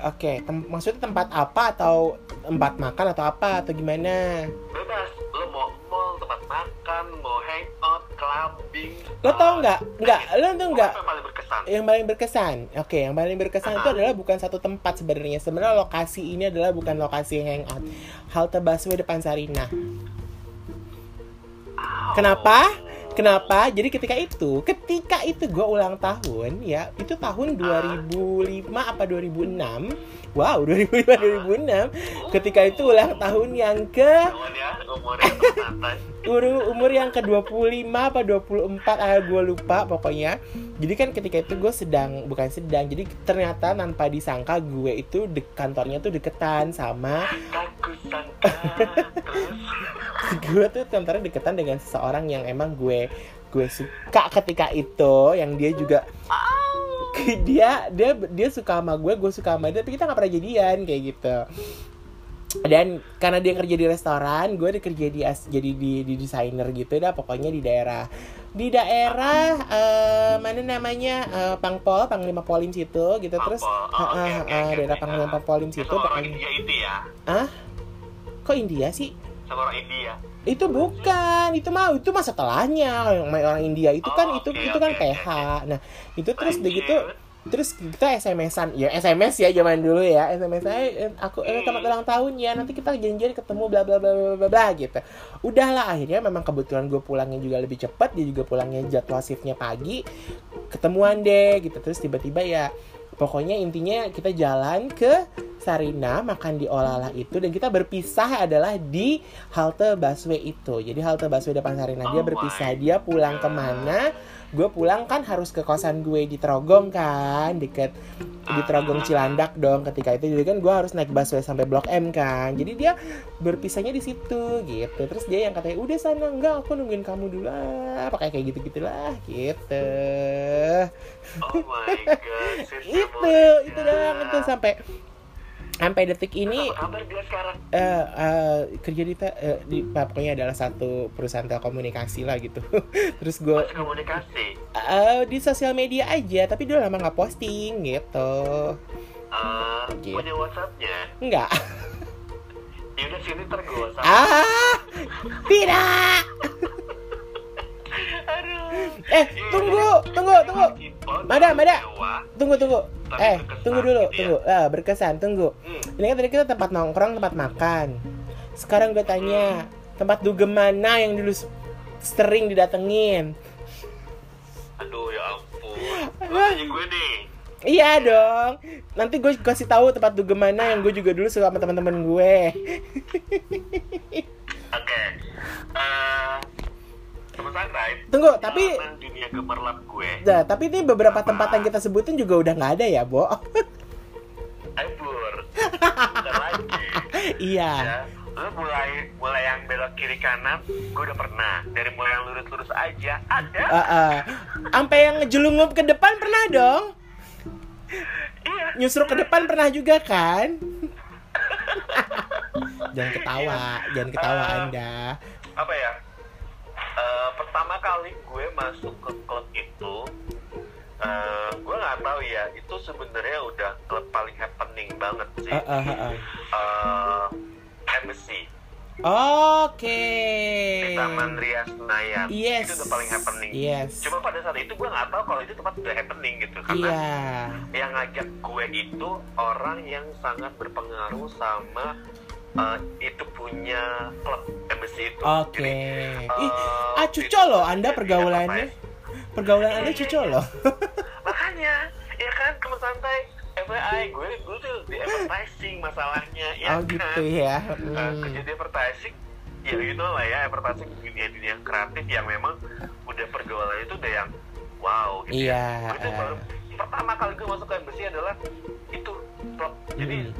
Oke, tem- maksudnya tempat apa atau tempat makan atau apa atau gimana? Bebas, lo mau mall, tempat makan, mau hangout, clubbing. Lo tau nggak? Nggak, lo tuh nggak? Yang paling berkesan? Yang paling berkesan, oke, yang paling berkesan itu adalah bukan satu tempat sebenarnya. Sebenarnya lokasi ini adalah bukan lokasi hangout. Halte busway depan Sarinah. Kenapa? Kenapa? Jadi ketika itu, ketika itu gue ulang tahun ya, itu tahun 2005 apa 2006? Wow, 2005 2006. Ketika itu ulang tahun yang ke ya, umur umur yang ke 25 apa 24 ah gue lupa pokoknya jadi kan ketika itu gue sedang bukan sedang jadi ternyata tanpa disangka gue itu de kantornya tuh deketan sama gue tuh kantornya deketan dengan seseorang yang emang gue gue suka ketika itu yang dia juga dia dia dia suka sama gue gue suka sama dia tapi kita nggak pernah jadian kayak gitu dan karena dia kerja di restoran gue kerja di jadi di, di desainer gitu dah pokoknya di daerah di daerah eh, mana namanya eh, Pangpol Panglima Polim situ gitu terus Pangpol. Oh, eh, oke, eh, oke, eh, oke, daerah oke. Panglima Polim situ pokoknya India itu ya? ah kok India sih Sama orang India. Itu bukan itu mah itu mah setelahnya. Orang orang India itu kan Oh, itu oke, itu kan oke, PH nah itu terus begitu terus kita SMS-an ya SMS ya zaman dulu ya. SMS saya eh, aku eh, selamat ulang tahun ya. Nanti kita janjian ketemu bla bla bla bla bla bla gitu. Udahlah akhirnya memang kebetulan gue pulangnya juga lebih cepat dia juga pulangnya jadwal shiftnya pagi. Ketemuan deh gitu. Terus tiba-tiba ya pokoknya intinya kita jalan ke Sarina makan di Olala itu dan kita berpisah adalah di halte busway itu. Jadi halte busway depan Sarina dia Oh berpisah. Dia pulang ke mana? Gue pulang kan harus ke kosan gue di Trogong kan, deket di Trogong Ah. Cilandak dong ketika itu. Jadi kan gue harus naik busway sampai Blok M kan. Jadi dia berpisahnya di situ gitu. Terus dia yang katanya udah sana enggak aku nungguin kamu dulu lah. Pakai kayak gitu gitulah gitu. Oh my god, itu itu doang itu sampai sampai detik ini Apa kabar dia sekarang? eh eh, kerja di, eh, di pokoknya adalah satu perusahaan telekomunikasi lah gitu terus gue komunikasi. eh, di sosial media aja tapi dia lama nggak posting gitu Gitu. punya WhatsAppnya. enggak Ya udah sini WhatsApp. ah tidak Aduh. eh tunggu tunggu tunggu Mada, Mada. tunggu tunggu eh tunggu dulu tunggu ah berkesan tunggu Hmm. ini kan tadi kita tempat nongkrong tempat makan sekarang gue tanya tempat dugem mana yang dulu sering didatengin Aduh ya ampun. Tanya gue nih. Iya dong. Nanti gue kasih tahu tempat dugem mana yang gue juga dulu suka sama teman-teman gue. Oke. Eh, teman santai. Tunggu, tapi dunia gemerlap gue. nah, tapi ini beberapa tempat yang kita sebutin juga udah nggak ada ya, Bo. Bukan lagi. iya. Ya, lu mulai mulai yang belok kiri kanan, gue udah pernah. Dari mulai yang lurus-lurus aja, ada. Heeh. Sampai yang ngejelungup ke depan pernah dong. Iya. Nyusruk ke depan pernah juga kan? jangan ketawa, jangan ketawa Eh, Anda. Apa ya? Pertama kali gue masuk ke klub itu, eh, gue nggak tahu ya. Itu sebenarnya udah klub paling happening banget sih. Heeh, heeh. Eh, Embassy Oke. di Taman Ria Senayan. Yes. Itu udah paling happening. Yes. Cuma pada saat itu gue nggak tahu kalau itu tempat udah happening gitu. Karena Iya. yang ngajak gue itu orang yang sangat berpengaruh sama uh, itu punya klub embassy itu. Oke. Jadi, Ih, uh, ah itu cucol loh Anda pergaulannya. Pergaulan Anda cucol loh. ya? Makanya, ya kan teman santai FYI gue dulu tuh di advertising masalahnya, ya oh kan? gitu ya. Uh, Hmm. kerja di advertising ya gitu lah ya advertising dunia dunia kreatif yang memang udah pergaulannya itu udah yang wow gitu Iya. ya. Gue tuh baru pertama kali gue masuk ke embassy adalah itu klub jadi Hmm.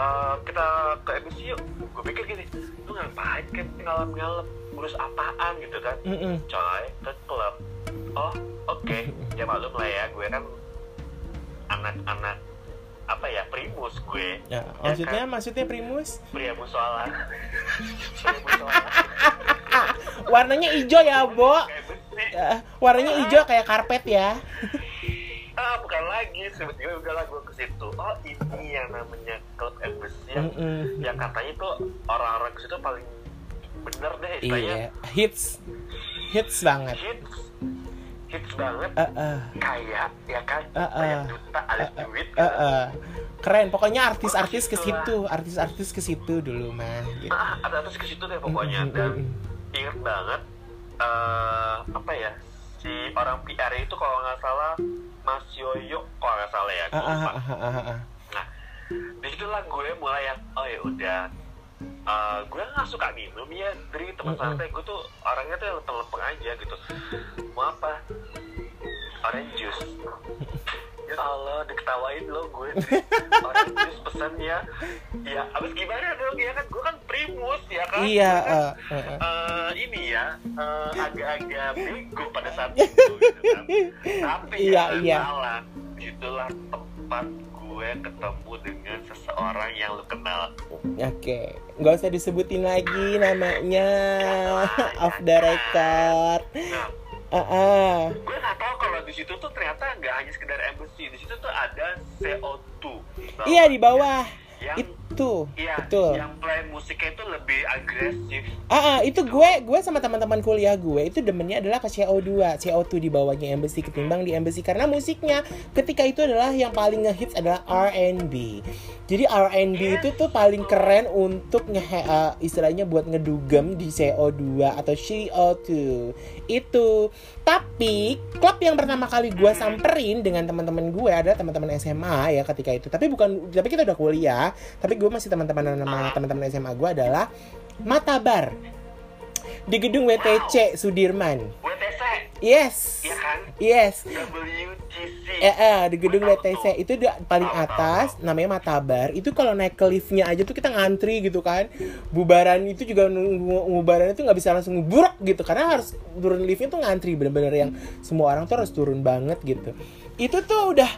Eh, kita ke embassy yuk. Gue pikir gini lu ngapain kan ngalem-ngalem ngurus apaan? Gitu kan. Mm-mm. coy ke klub. Oh oke. Ya maklum lah ya gue kan anak-anak apa ya primus gue. Ya, Ya maksudnya kan? maksudnya primus? Pria musola. Warnanya hijau ya, Bo. Eh, warnanya hijau kayak karpet ya. tiba-tiba udah lah gue ke situ oh ini yang namanya klub embassy yang, Mm-mm. yang katanya tuh orang-orang ke situ paling bener deh istilahnya Iya, hits. Hits banget. hits hits banget Eh, eh, kaya ya kan Ah, ah. banyak duta alias eh, duit eh, eh. Keren, pokoknya artis-artis ke Itulah. situ, artis-artis ke situ dulu mah. Gitu. ah ada atas ke situ deh pokoknya dan mm-mm. inget banget eh apa ya si orang PR itu kalau nggak salah Mas Yoyo kalau nggak salah ya Ah, ah, ah, ah, ah, ah. nah di situlah gue mulai yang oh ya udah Eh, gue nggak suka minum ya dari teman Mm-mm. santai gue tuh orangnya tuh lempeng-lempeng aja gitu. Mau apa? Orange juice Allah diketawain lo gue orange juice pesannya ya abis gimana dong ya kan gue kan primus ya kan Iya, kan, eh, eh. eh, ini ya eh, agak-agak bego pada saat itu gitu kan. tapi Iya, ya iya. salah itulah tempat gue ketemu dengan seseorang yang lu kenal Oke, nggak usah disebutin lagi namanya off the record. nah Ah, ah. gue nggak tahu kalau di situ tuh ternyata nggak hanya sekedar embassy di situ tuh ada CO2 Di bawah. Iya di bawah. Yang Itu CO2 Iya, betul yang play musiknya itu lebih agresif. Ah, ah, itu gue gue sama teman-teman kuliah gue itu demennya adalah ke CO2, CO2 di bawahnya Embassy ketimbang di Embassy karena musiknya ketika itu adalah yang paling ngehits adalah R&B. Jadi R&B itu tuh paling keren untuk nge uh, istilahnya buat ngedugem di CO2 atau CO2 itu. Tapi klub yang pertama kali gue samperin dengan teman-teman gue adalah teman-teman SMA ya ketika itu. Tapi bukan tapi kita udah kuliah, tapi gue masih teman-teman sama teman-teman SMA gue adalah Matabar di gedung WTC Sudirman. WTC, Yes. iya kan? Yes. WTC. Eh, eh, di gedung WTC itu di paling atas namanya Matabar. Itu kalau naik ke liftnya aja tuh kita ngantri gitu kan. Bubaran itu juga bubaran itu nggak bisa langsung buruk gitu karena harus turun liftnya tuh ngantri bener-bener yang semua orang tuh harus turun banget gitu. Itu tuh udah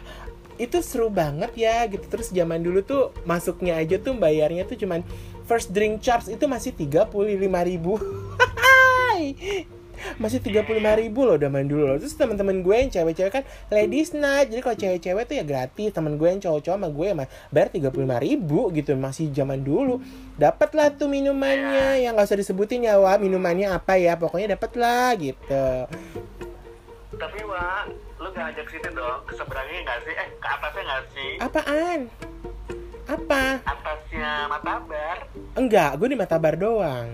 itu seru banget ya gitu. Terus zaman dulu tuh masuknya aja tuh bayarnya tuh cuman first drink charge itu masih 35.000 ribu. Masih 35.000 ribu loh zaman dulu loh. Terus teman-teman gue yang cewek-cewek kan ladies night. Jadi kalau cewek-cewek tuh ya gratis. Teman gue yang cowok-cowok sama gue mah bayar 35.000 ribu gitu masih zaman dulu. Dapat lah tuh minumannya. Yang nggak usah disebutin ya Wak. Minumannya apa ya? Pokoknya dapat lah gitu. Tapi Wak, lu gak ajak situ dong, ke seberangnya gak sih? Eh, ke atasnya gak sih? apaan apa Atasnya Matabar. enggak gue di Matabar doang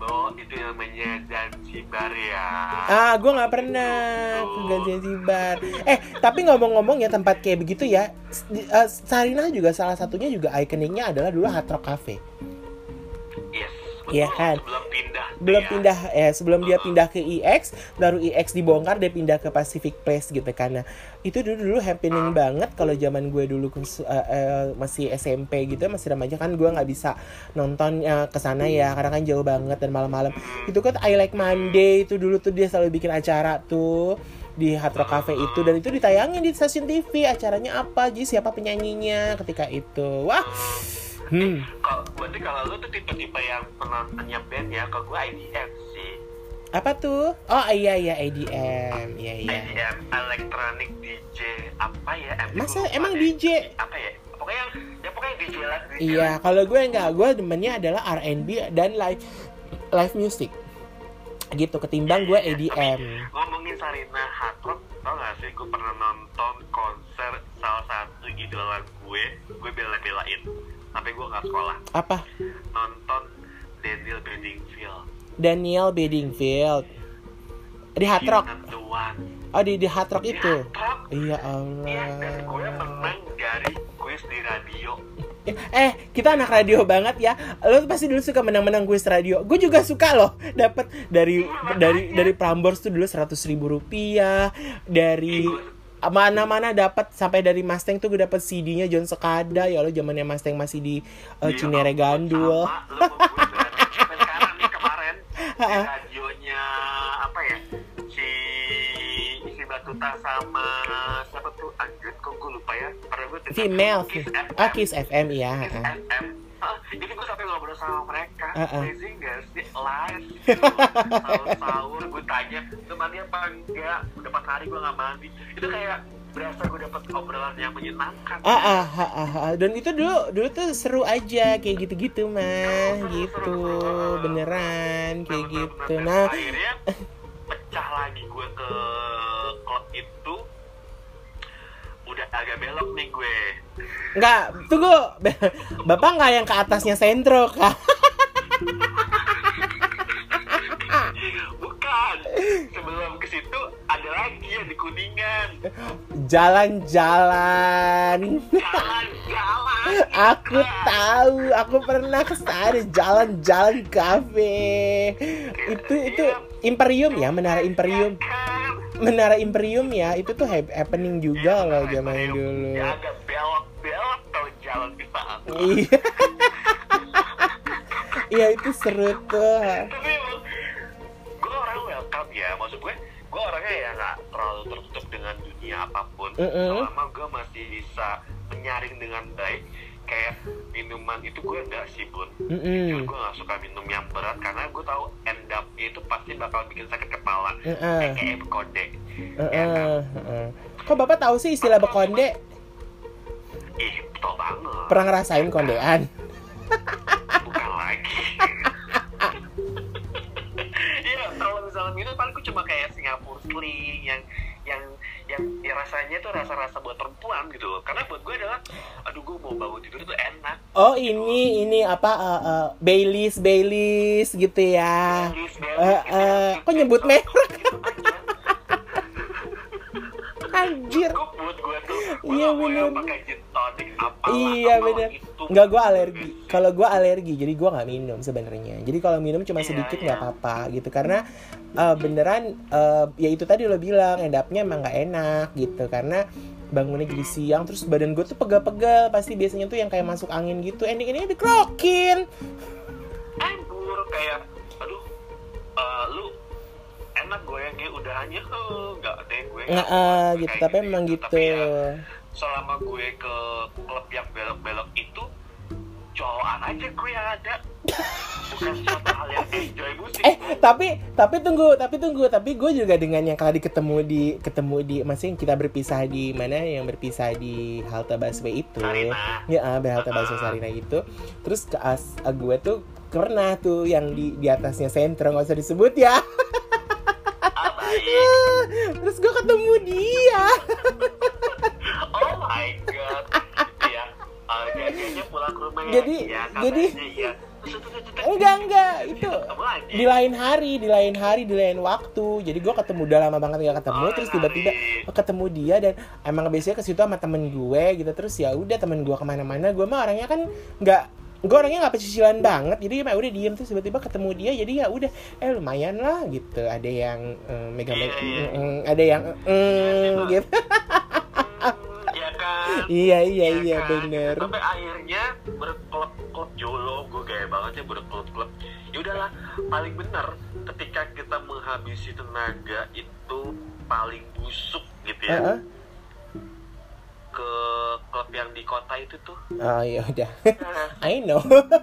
Bo, itu namanya Zanzibar ya. Ah, gue nggak pernah ke Zanzibar. Eh, tapi ngomong-ngomong ya tempat kayak begitu ya, eh, Sarinah juga salah satunya juga ikoniknya adalah dulu Hard Rock Cafe. Iya betul, kan? Sebelum pindah. Belum ya. pindah, eh sebelum dia pindah ke EX, baru EX dibongkar dia pindah ke Pacific Place gitu karena itu dulu dulu happening banget kalau zaman gue dulu eh, eh, masih SMP gitu masih remaja kan gue nggak bisa nonton eh, ke sana ya karena kan jauh banget dan malam-malam itu kan I Like Monday itu dulu tuh dia selalu bikin acara tuh di Hard Rock Cafe itu dan itu ditayangin di stasiun TV acaranya apa jadi siapa penyanyinya ketika itu wah hmm Kalau berarti kalau lu tuh tipe-tipe yang penontonnya band ya, kalau gue IDM sih. apa tuh oh iya iya ADM iya iya IDM Electronic DJ apa ya? Em, Masa lupa emang. DJ? Apa ya? Pokoknya yang ya pokoknya DJ lah. DJ Iya, kalau gue enggak, gue demennya adalah R&B dan live live music. Gitu ketimbang gue EDM. Ngomongin Sarina Hard Rock, tau gak sih gue pernah nonton konser salah satu idola gue, gue bela-belain. Tapi gue gak sekolah. Apa? Nonton Daniel Bedingfield. Daniel Bedingfield. Di Hard Rock. Oh, di di Hard Rock Di itu. Hard Rock. Iya Iya, dan gue Allah. menang dari kuis di radio. Eh, kita anak radio banget ya. Lo pasti dulu suka menang-menang kuis radio. Gue juga suka loh. Dapat dari dari dari Prambors tuh dulu seratus ribu rupiah. Dari mana-mana dapat sampai dari Mustang tuh gue dapat CD-nya John Sekada ya lo zamannya Mustang masih di uh, Iya, Cinere Gandul. Sama. Sampai sekarang nih kemarin di radionya apa ya si si Batuta sama siapa tuh anjir kok gue lupa ya gue dengar Female. Kiss FM. Ah, Kiss FM iya. Kiss. FM Ah, itu gue sampai ngobrol sama mereka. Ah, ah. amazing gak sih? Live sahur-sahur gue tanya lu mandi apa enggak? Udah empat hari gue gak mandi. Itu kayak berasa gue dapet obrolan yang menyenangkan. Ah, ah, ah, ah, ah. dan itu dulu dulu tuh seru aja kayak gitu-gitu mah. Gitu. Beneran kayak gitu. Bener-bener. nah akhirnya pecah lagi gue ke klub itu udah agak belok nih gue. Nggak tunggu. Bapak nggak yang ke atasnya sentro kak? Bukan. Sebelum ke situ ada lagi yang di kuningan. Jalan-jalan. Jalan-jalan. Aku tahu aku pernah ke sana. Jalan-jalan kafe. Itu itu Imperium ya menara Imperium. Kan menara Imperium ya itu tuh hap- happening juga loh Iya, zaman Imperium. dulu. Ya agak belok-belok tau jalan di iya. Iya itu seru tuh. Tapi gue orang welcome ya. Maksud gue gue orangnya ya nggak terlalu tertutup dengan dunia apa pun. Mm-mm. selama gue masih bisa menyaring dengan baik kayak minuman itu gue enggak sih bun Mm-mm. gue gak suka minum yang berat karena gue tahu end up itu pasti bakal bikin sakit kepala Mm-mm. kayak bekode Heeh, heeh. Kok bapak tahu sih istilah bekonde? ih tau banget Pernah ngerasain kondean? bukan lagi Iya, kalau misalnya minum paling gue cuma kayak Singapore Sling yang yang yang ya rasanya tuh rasa-rasa buat perempuan gitu loh. Karena buat gue adalah, aduh gue mau bangun tidur tuh enak. Oh ini ini apa uh, uh, Baileys Baileys gitu ya. Baileys, Eh, Baileys, eh, gitu. kok nyebut merek? Gitu. Anjir. Iya, bener. Iya bener. Nggak gue alergi. Kalau gue alergi, jadi gue nggak minum sebenarnya. Jadi kalau minum cuma Iya, sedikit iya. nggak apa-apa gitu. Karena uh, beneran uh, ya itu tadi lo bilang endapnya emang nggak enak gitu. Karena bangunnya jadi siang terus badan gue tuh pegal-pegal pasti biasanya tuh yang kayak masuk angin gitu ending ini dikrokin Anggur kayak, aduh, eh, lu enak udahannya eh, nggak deh gue nggak uh, gitu tapi emang gitu tapi ya selama gue ke klub yang belok-belok itu cowokan aja gue yang ada bukan suatu hal yang enjoy musik Eh, tapi tapi tunggu, tapi tunggu, tapi gue juga dengan yang tadi ketemu di ketemu di masing kita berpisah di mana yang berpisah di halte busway itu. Sarina. Ya, ah, halte busway Ah. Sarina itu. Terus ke as, ah, gue tuh pernah tuh yang di di atasnya sentro nggak usah disebut ya. Terus gue ketemu dia. oh my god. Gitu ya. Uh, jadinya pulang ke rumah ya. Jadi- iya, jadi- iya. Enggak enggak. Itu di lain hari, di lain hari, di lain waktu. Jadi gue ketemu udah lama banget gak ketemu, Oh, terus tiba-tiba ketemu dia dan emang biasanya ke situ sama temen gue gitu. Terus ya udah temen gue ke mana-mana, gue mah orangnya kan nggak gue orangnya nggak pecicilan banget jadi ya udah diem terus tiba-tiba ketemu dia jadi ya udah eh lumayan lah gitu ada yang eh, mega-mega Iya, iya. mm, mm, ada yang mm, gitu Iya kan iya iya iya kan? bener Sampai akhirnya berklub-klub jolo gue gaya banget ya berklub-klub. Ya udahlah, paling bener ketika kita menghabisi tenaga itu paling busuk gitu ya. Heeh. Ke klub yang di kota itu tuh. oh ya udah. I know.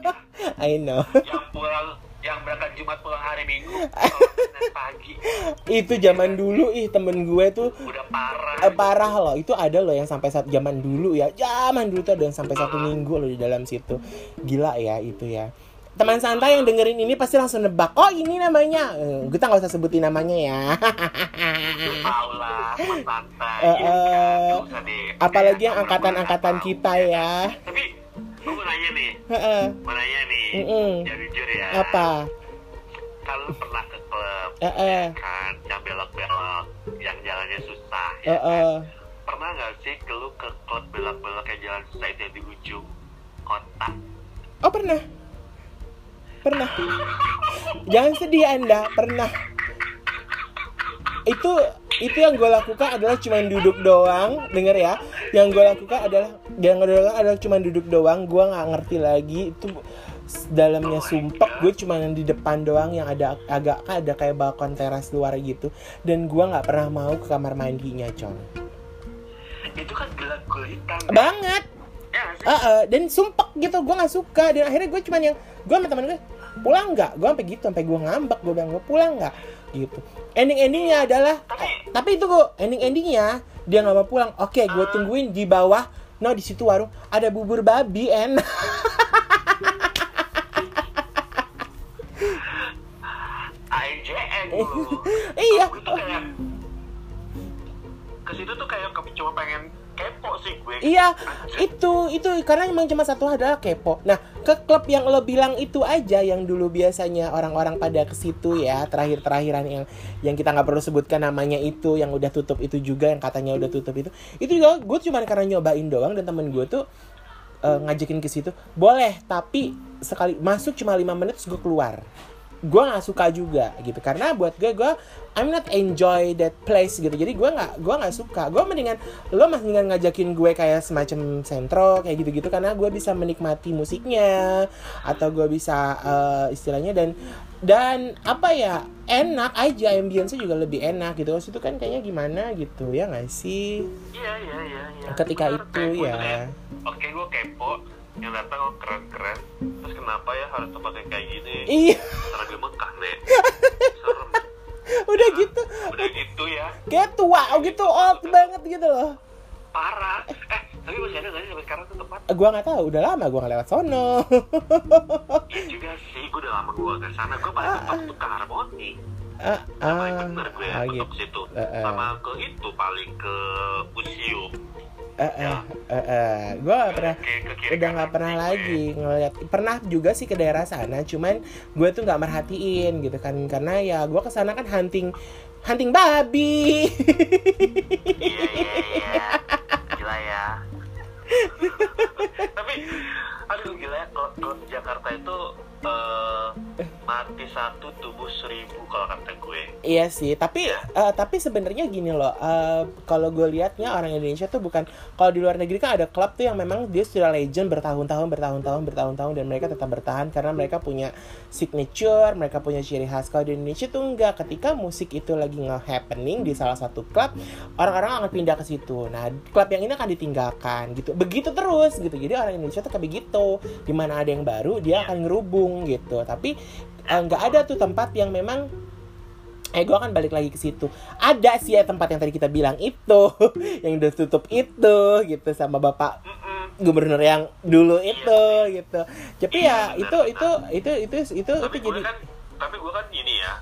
I know. Yang pulang yang berangkat Jumat pulang hari Minggu, pagi. Itu zaman dulu ih temen gue tuh. Udah parah. Eh, parah loh. Itu ada loh yang sampai saat zaman dulu ya. Zaman dulu tuh ada yang sampai satu minggu loh di dalam situ. Gila ya itu ya teman santai yang dengerin ini pasti langsung nebak oh ini namanya Eh, kita nggak usah sebutin namanya ya lah, Mas santai. Ya kan? usah deh. apalagi yang angkatan-angkatan kita kan? ya Tapi gue mau nanya nih, Heeh. mau nanya nih, Mm-mm. ya jujur ya. apa Kalau lu pernah ke klub, Heeh. kan, yang belok-belok, yang jalannya susah, ya kan? Heeh. Pernah nggak sih lu ke klub belok-belok yang jalan susah itu yang di ujung kota? oh pernah pernah. Jangan sedih anda. Pernah. Itu itu yang gue lakukan adalah cuma duduk doang. Denger ya. Yang gue lakukan adalah yang gue lakukan adalah cuma duduk doang. Gue nggak ngerti lagi. Itu dalamnya sumpek. Gue cuma yang di depan doang yang ada agak ada kayak balkon teras luar gitu. Dan gue nggak pernah mau ke kamar mandinya con. Itu kan gelap gulita. banget. Ya? Ah, ah, dan sumpek gitu. Gue nggak suka. Dan akhirnya gue cuman yang gue sama temen gue pulang nggak? Gue sampai gitu sampai gue ngambek gue bilang gue pulang nggak? Gitu. Ending endingnya adalah Tapi- eh, tapi itu gue ending endingnya dia nggak mau pulang. Oke gue Ah. tungguin di bawah no di situ warung ada bubur babi lu. iya. Ke situ tuh kayak cuma pengen kepo sih gue. Iya, itu itu karena emang cuma satu adalah kepo. Nah, ke klub yang lo bilang itu aja yang dulu biasanya orang-orang pada ke situ ya, terakhir-terakhiran yang yang kita nggak perlu sebutkan namanya itu, yang udah tutup itu juga, yang katanya udah tutup itu. Itu juga gue cuma karena nyobain doang dan temen gue tuh eh, ngajakin ke situ. Boleh, tapi sekali masuk cuma lima menit terus gue keluar. Gue nggak suka juga gitu karena buat gue gue I'm not enjoy that place gitu jadi gue nggak gue nggak suka gue mendingan lo mendingan ngajakin gue kayak semacam sentro kayak gitu-gitu karena gue bisa menikmati musiknya atau gue bisa eh, istilahnya dan dan apa ya enak aja ambience juga lebih enak gitu Terus itu kan kayaknya gimana gitu ya nggak sih Iya iya iya. iya. Ketika Bener, itu, ya. Oke gue kepo, yang datang oh keren-keren. Terus kenapa ya harus tempat yang kayak gini? iya kayak tua gitu old banget gitu loh parah. Eh tapi masih ada nggak sih sampai sekarang tuh tempat Gua nggak tahu, udah lama gua nggak lewat sono. iya juga sih gue udah lama gue ke sana gue paling tempat tuh ke harmoni ah, sama ah, bener gue ah, untuk gitu. situ Eh, eh. sama ke itu paling ke museum Eh, eh, eh, eh. Gua nggak pernah udah nggak pernah gue. lagi ngeliat pernah juga sih ke daerah sana cuman gue tuh nggak merhatiin gitu kan karena ya gue ke sana kan hunting hunting babi. Gila ya. Tapi aduh gila ya kalau Jakarta itu eh, mati satu tubuh seribu kalau kata gue. Iya sih tapi eh, tapi sebenarnya gini loh eh, kalau gue liatnya orang Indonesia tuh bukan kalau di luar negeri kan ada klub tuh yang memang dia sudah legend bertahun-tahun bertahun-tahun bertahun-tahun dan mereka tetap bertahan karena mereka punya signature mereka punya ciri khas. Kalau di Indonesia tuh enggak ketika musik itu lagi nge-happening di salah satu klub orang-orang akan pindah ke situ. Nah klub yang ini akan ditinggalkan gitu. Begitu terus gitu. Jadi orang Indonesia tuh kayak begitu. Di mana ada yang baru dia akan ngerubung gitu. Tapi nggak ada tuh tempat yang memang eh gue akan balik lagi ke situ. Ada sih ya tempat yang tadi kita bilang itu yang udah tutup itu gitu sama bapak gubernur yang dulu itu gitu. Tapi Iya, ya benar, itu, benar. itu itu itu itu tapi itu jadi kan tapi gue kan gini ya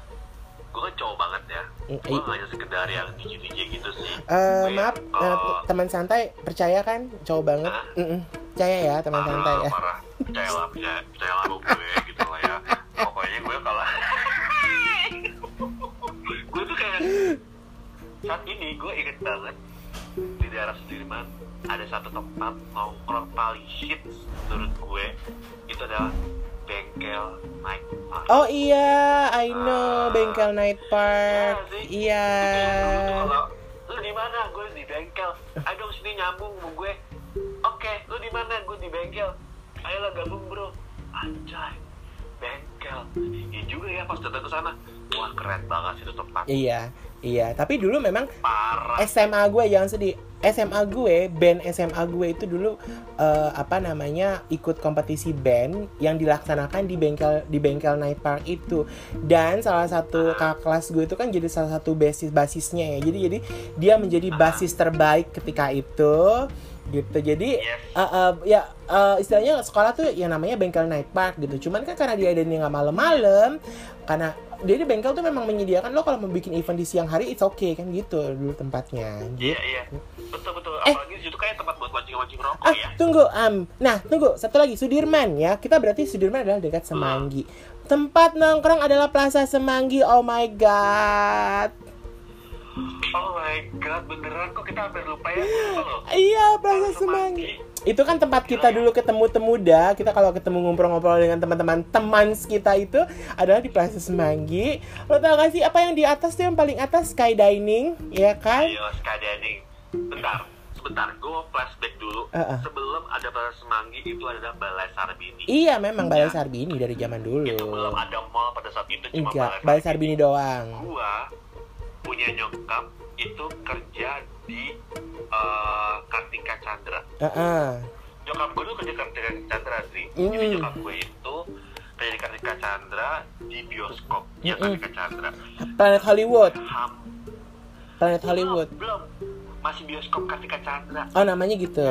gue kan cowok banget ya. Mm, gue hanya sekedar yang DJ DJ gitu sih. Eh, Gue maaf yang, eh, eh, teman santai percaya kan? Cowok banget. Hah? Mm-mm. percaya ya teman parah, santai ya. parah. Percaya lah percaya percaya lah gue gitu lah ya pokoknya gue kalau gue tuh kayak saat ini gue inget banget di daerah Sudirman ada satu tempat nongkrong paling shit menurut gue. Itu adalah bengkel night park. Oh iya I know bengkel night park. Iya. Sih. iya lu di mana? Gue di bengkel. Ayo dong sini nyambung sama gue. Oke lu di mana? Gue di bengkel. Ayolah gabung bro. Anjay bengkel iya juga ya pas datang ke sana. Wah keren banget sih itu tempat. Iya iya. Tapi dulu memang parah. SMA gue jangan sedih. SMA gue band SMA gue itu dulu eh, apa namanya ikut kompetisi band yang dilaksanakan di bengkel di bengkel night park itu. Dan salah satu kakak kelas gue itu kan jadi salah satu basis basisnya ya. Jadi jadi dia menjadi basis terbaik ketika itu gitu jadi Yes. eh, eh, ya eh, istilahnya sekolah tuh yang namanya bengkel night park gitu cuman kan karena dia ada nggak malam-malam karena dia di bengkel tuh memang menyediakan lo kalau mau bikin event di siang hari it's okay kan gitu dulu tempatnya iya iya betul betul Eh. apalagi di situ kayak tempat buat mancing mancing rokok Ah, ya tunggu, um, nah tunggu satu lagi Sudirman ya. Kita berarti Sudirman adalah dekat Semanggi. Tempat nongkrong adalah Plaza Semanggi. Oh my god. Oh my god beneran kok kita hampir lupa ya. Iya, Plaza Semanggi. Itu kan tempat kita dulu ketemu temuda. Kita kalau ketemu ngobrol-ngobrol dengan teman-teman teman kita itu adalah di Plaza Semanggi. Lo tau gak sih apa yang di atas tuh yang paling atas skydining, ya kan? Ayo skydiving. Bentar, sebentar. Gue flashback dulu. Uh-uh. Sebelum ada Plaza Semanggi itu adalah Balai Sarbini. Iya, memang Balai Sarbini dari zaman dulu. Itu belum ada mall pada saat itu cuma Enggak, Balai Balai Sarbini doang. Gua punya nyokap itu kerja di eh, Kartika Chandra. Heeh. Nyokap gue tuh kerja di Kartika Chandra sih. Jadi Mm. nyokap gue itu kerja di Kartika Chandra di bioskop ya Mm-mm. Kartika Chandra. Planet Hollywood. Ham Planet Hollywood. belum, belum. masih bioskop Kartika Chandra. Oh namanya gitu.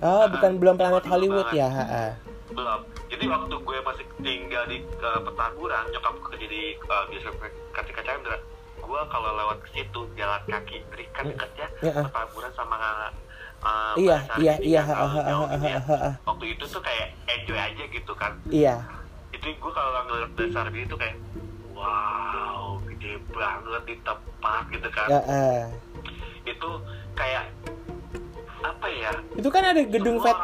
Oh bukan belum Planet Hollywood banget. ya. ha, ha. belum jadi waktu gue masih tinggal di uh, Petamburan nyokap gue kerja di uh, bioskop Kartika Chandra gue kalau lewat ke situ jalan kaki dari kan dekat ya Ya, ah. Petamburan sama uh, Iya iya iya. ya. waktu itu tuh kayak enjoy aja gitu kan Iya. itu gue kalau ngeliat dasar itu kayak wow gede banget di tempat gitu kan Ya, ah. itu kayak apa ya Itu kan ada gedung vet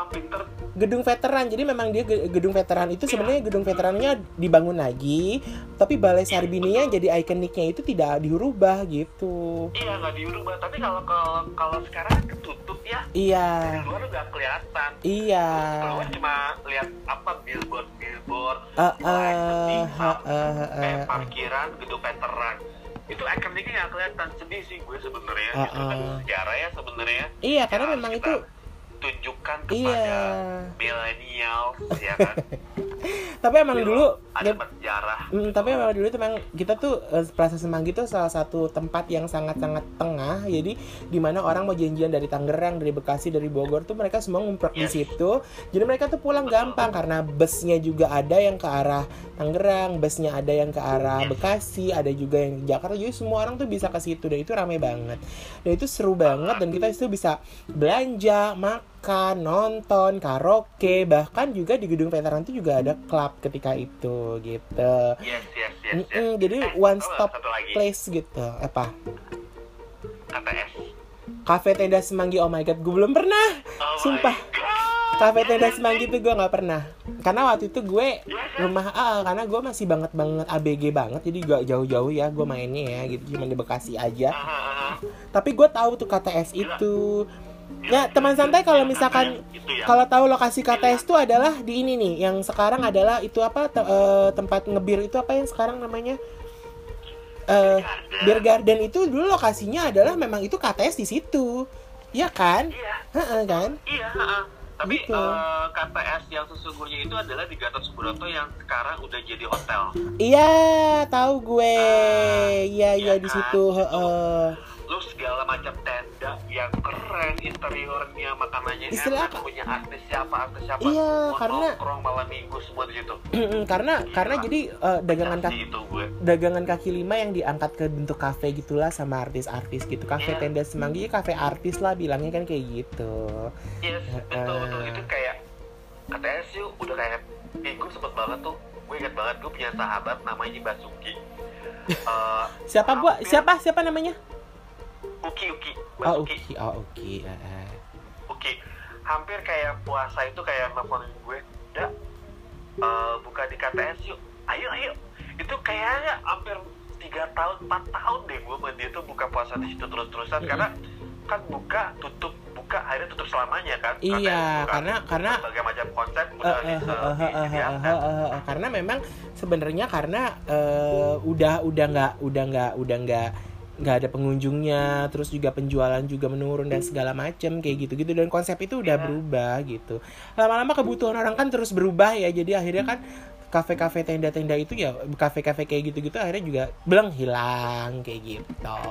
gedung veteran. Jadi memang dia ge- gedung veteran itu sebenarnya gedung veterannya dibangun lagi, tapi Balai Sarbininya jadi ikoniknya itu tidak dirubah gitu. iya nggak diubah tapi kalau kalau kalau sekarang ketutup ya Iya. dari luar udah kelihatan Iya. keluar cuma lihat apa billboard billboard ah, kayak ah. parkiran gedung veteran itu ikoniknya nggak kelihatan. Sedih sih gue sebenarnya Ah, itu kan ah. sejarah ya sebenarnya. Iya, karena memang harus itu kita tunjukkan kepada Iya. milenial ya kan tapi emang Iya, dulu ada ya- bersejarah Mm, tapi memang dulu itu memang kita tuh eh, Plaza Semanggi itu salah satu tempat yang sangat-sangat tengah. Jadi di mana orang mau janjian dari Tangerang, dari Bekasi, dari Bogor tuh mereka semua ngumpul di Yes. situ. Jadi mereka tuh pulang gampang karena busnya juga ada yang ke arah Tangerang, busnya ada yang ke arah Yes. Bekasi, ada juga yang Jakarta. Jadi semua orang tuh bisa ke situ dan itu ramai banget. Dan itu seru banget dan kita itu bisa belanja, makan, nonton, karaoke, bahkan juga di gedung veteran itu juga ada klub ketika itu gitu. yes yes yes, yes. Mm-mm, jadi Eh, one stop place gitu. Apa? KTS Cafe Tenda Semanggi. Oh my god, gue belum pernah. Oh Sumpah. Cafe Tenda Semanggi itu gue nggak pernah. Karena waktu itu gue rumah ah karena gue masih banget banget ABG banget jadi gak jauh-jauh ya gue mainnya ya gitu cuma di Bekasi aja. Ah, ah, ah. Tapi gue tahu tuh KTS itu. Ya teman santai kalau misalkan kalau tahu lokasi KTS itu adalah di ini nih yang sekarang adalah itu apa te- eh, tempat ngebir itu apa yang sekarang namanya eh Beer Garden itu dulu lokasinya adalah memang itu KTS di situ. Ya kan? iya Heeh kan? iya ah. tapi Gitu. eh, KTS yang sesungguhnya itu adalah di Gatot Subroto yang sekarang udah jadi hotel Iya, tahu gue. Ah, Iya, iya iya di kan? situ, heeh. Lu segala macam tenda yang keren interiornya makanannya Istilah enak apa? punya artis siapa artis siapa Iya, Mau karena- nongkrong malam minggu semua di situ karena karena jadi eh, dagangan kaki itu gue dagangan kaki lima yang diangkat ke bentuk kafe gitulah sama artis-artis gitu. Kafe Iya. tenda semanggi, kafe artis lah bilangnya kan kayak gitu. yes betul betul itu kayak KTS sih udah kayak eh, gue sempet banget tuh gue inget banget gue punya sahabat namanya Basuki Eh, Siapa hampir- Siapa? Siapa namanya? Uki Uki Oh, Basuki Uki. Oh, Uki. eh, eh. Oke, hampir kayak puasa itu kayak nelfonin gue, dah eh, buka di KTS yuk, ayo ayo. Itu kayaknya hampir tiga tahun, empat tahun deh gue sama dia tuh buka puasa di situ terus-terusan Mm-mm. karena kan buka tutup buka akhirnya tutup selamanya kan Iya, KTS buka karena- karena- berbagai macam konsep udah karena memang sebenarnya karena eh, udah udah nggak udah nggak udah nggak nggak ada pengunjungnya terus juga penjualan juga menurun dan segala macam kayak gitu gitu dan konsep itu udah Iya. berubah gitu lama-lama kebutuhan orang kan terus berubah ya jadi akhirnya kan kafe-kafe tenda-tenda itu ya kafe-kafe kayak gitu-gitu akhirnya juga belum hilang kayak gitu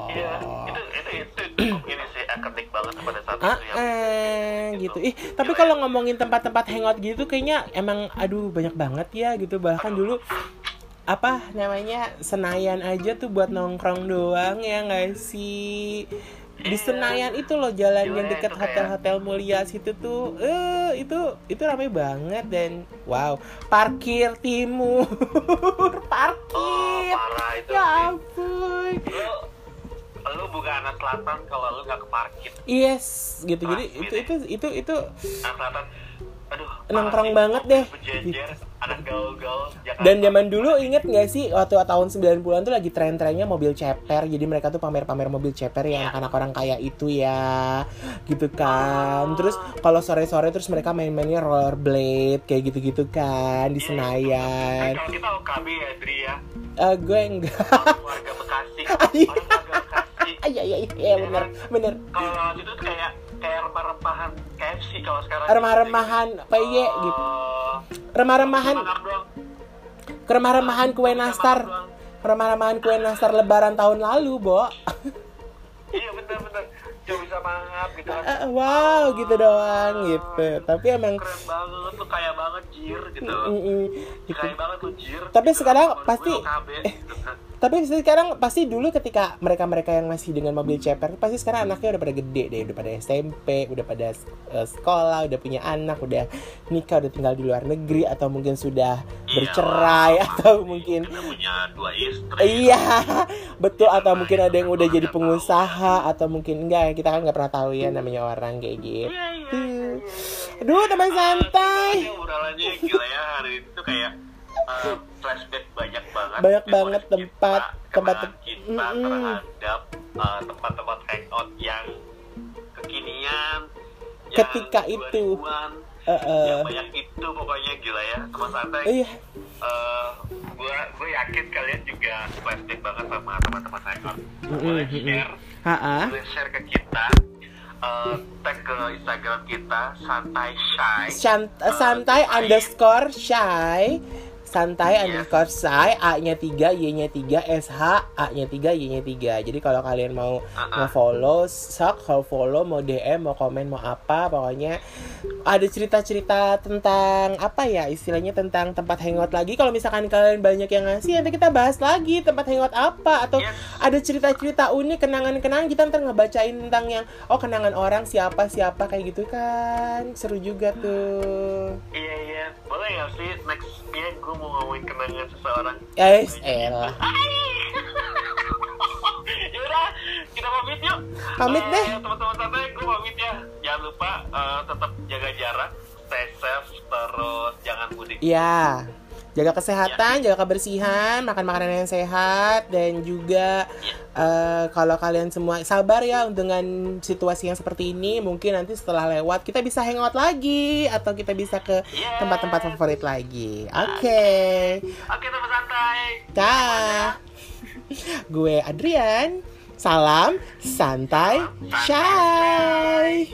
Iya, itu itu itu cukup ini sih ikonik banget pada saat Ah, itu ya. eh, gitu. Ih, tapi Gila kalau ya. ngomongin tempat-tempat hangout gitu kayaknya emang aduh banyak banget ya gitu. Bahkan dulu apa namanya Senayan aja tuh buat nongkrong doang ya nggak sih? Di. Senayan itu loh jalan Gila yang ya, dekat kayak- hotel-hotel mulia situ tuh. Eh, itu itu ramai banget dan wow, parkir timur. Oh, parkir. parah itu ya ampun. Lu lu bukan anak selatan kalau lu nggak ke parkir. Yes, gitu. Jadi Asli itu itu itu itu anak selatan aduh Nongkrong sih. banget deh. anak gaul-gaul Dan zaman dulu inget gak sih waktu tahun 90-an tuh lagi tren-trennya mobil ceper. Jadi mereka tuh pamer-pamer mobil ceper ya anak-anak orang kaya itu ya. Gitu kan. Terus kalau sore-sore terus mereka main-mainnya rollerblade kayak gitu-gitu kan di Iya, Senayan. Eh, kalau kita OKB ya Dri ya Eh, gue enggak. warga Bekasi Iya. orang warga Bekasi Ah, Iya iya iya bener bener. kalau itu tuh kayak kayak rempah-rempahan KFC kalau sekarang Remah-remahan PY gitu. Eh, Remah-remahan doang. remah-remahan kue Bisa nastar. Remah-remahan kue nastar lebaran tahun lalu, Bo. iya bener-bener cuma bisa mangap gitu kan Eh, wow gitu doang gitu. Tapi emang keren banget lu kaya banget jir gitu Mm-mm, gitu. kaya banget lu jir Tapi sekarang Kalau gue pasti- OKB, gitu kan. Tapi sekarang pasti dulu ketika mereka-mereka yang masih dengan mobil ceper pasti sekarang anaknya udah pada gede deh, udah pada SMP, udah pada eh, sekolah, udah punya anak, udah nikah, udah tinggal di luar negeri atau mungkin sudah bercerai Iya, atau mungkin punya dua istri Iya, betul atau mungkin ada yang udah jadi pengusaha atau mungkin enggak kita kan nggak pernah tahu ya namanya orang kayak gitu. Iya, iya, iya, iya, iya. Aduh, teman santai. Ah, obrolannya gila ya hari ini tuh kayak uh, flashback banyak banget. Banyak banget kita, tempat, tempat- kenangan kita Mm-mm. terhadap uh, tempat-tempat hangout yang kekinian. yang Ketika itu. 2000-an, Eh, eh. yang banyak itu pokoknya gila ya teman santai. Iya, Eh, gue gue yakin kalian juga flashback banget sama teman-teman hangout. Mm-mm, Boleh share ha boleh share ke kita eh, tag ke Instagram kita santai shy San- santai underscore shy santai Yes. underscore say A-nya 3, Y-nya 3, SH, A-nya 3, Y-nya 3. Jadi kalau kalian mau Uh-uh. nge-follow, sok, mau follow, mau DM, mau komen, mau apa, pokoknya ada cerita-cerita tentang apa ya istilahnya tentang tempat hangout lagi. Kalau misalkan kalian banyak yang ngasih, nanti kita bahas lagi tempat hangout apa atau Yes. ada cerita-cerita unik, kenangan-kenangan kita ntar ngebacain tentang yang oh kenangan orang siapa siapa kayak gitu kan. Seru juga tuh. Iya iya, boleh nggak sih next ya gue mau ngomongin kenangan seseorang. Guys, elah. Yaudah, kita pamit yuk. Pamit Eh, deh. Teman-teman santai, gue pamit ya. Jangan lupa eh, tetap jaga jarak, stay safe, terus jangan mudik. Iya. Jaga kesehatan, jaga kebersihan, makan makanan yang sehat dan juga eh, kalau kalian semua sabar ya dengan situasi yang seperti ini, mungkin nanti setelah lewat kita bisa hangout lagi atau kita bisa ke Yes. tempat-tempat favorit lagi. Oke. Oke teman santai. Dah. Gue Adrian. Salam santai, shy.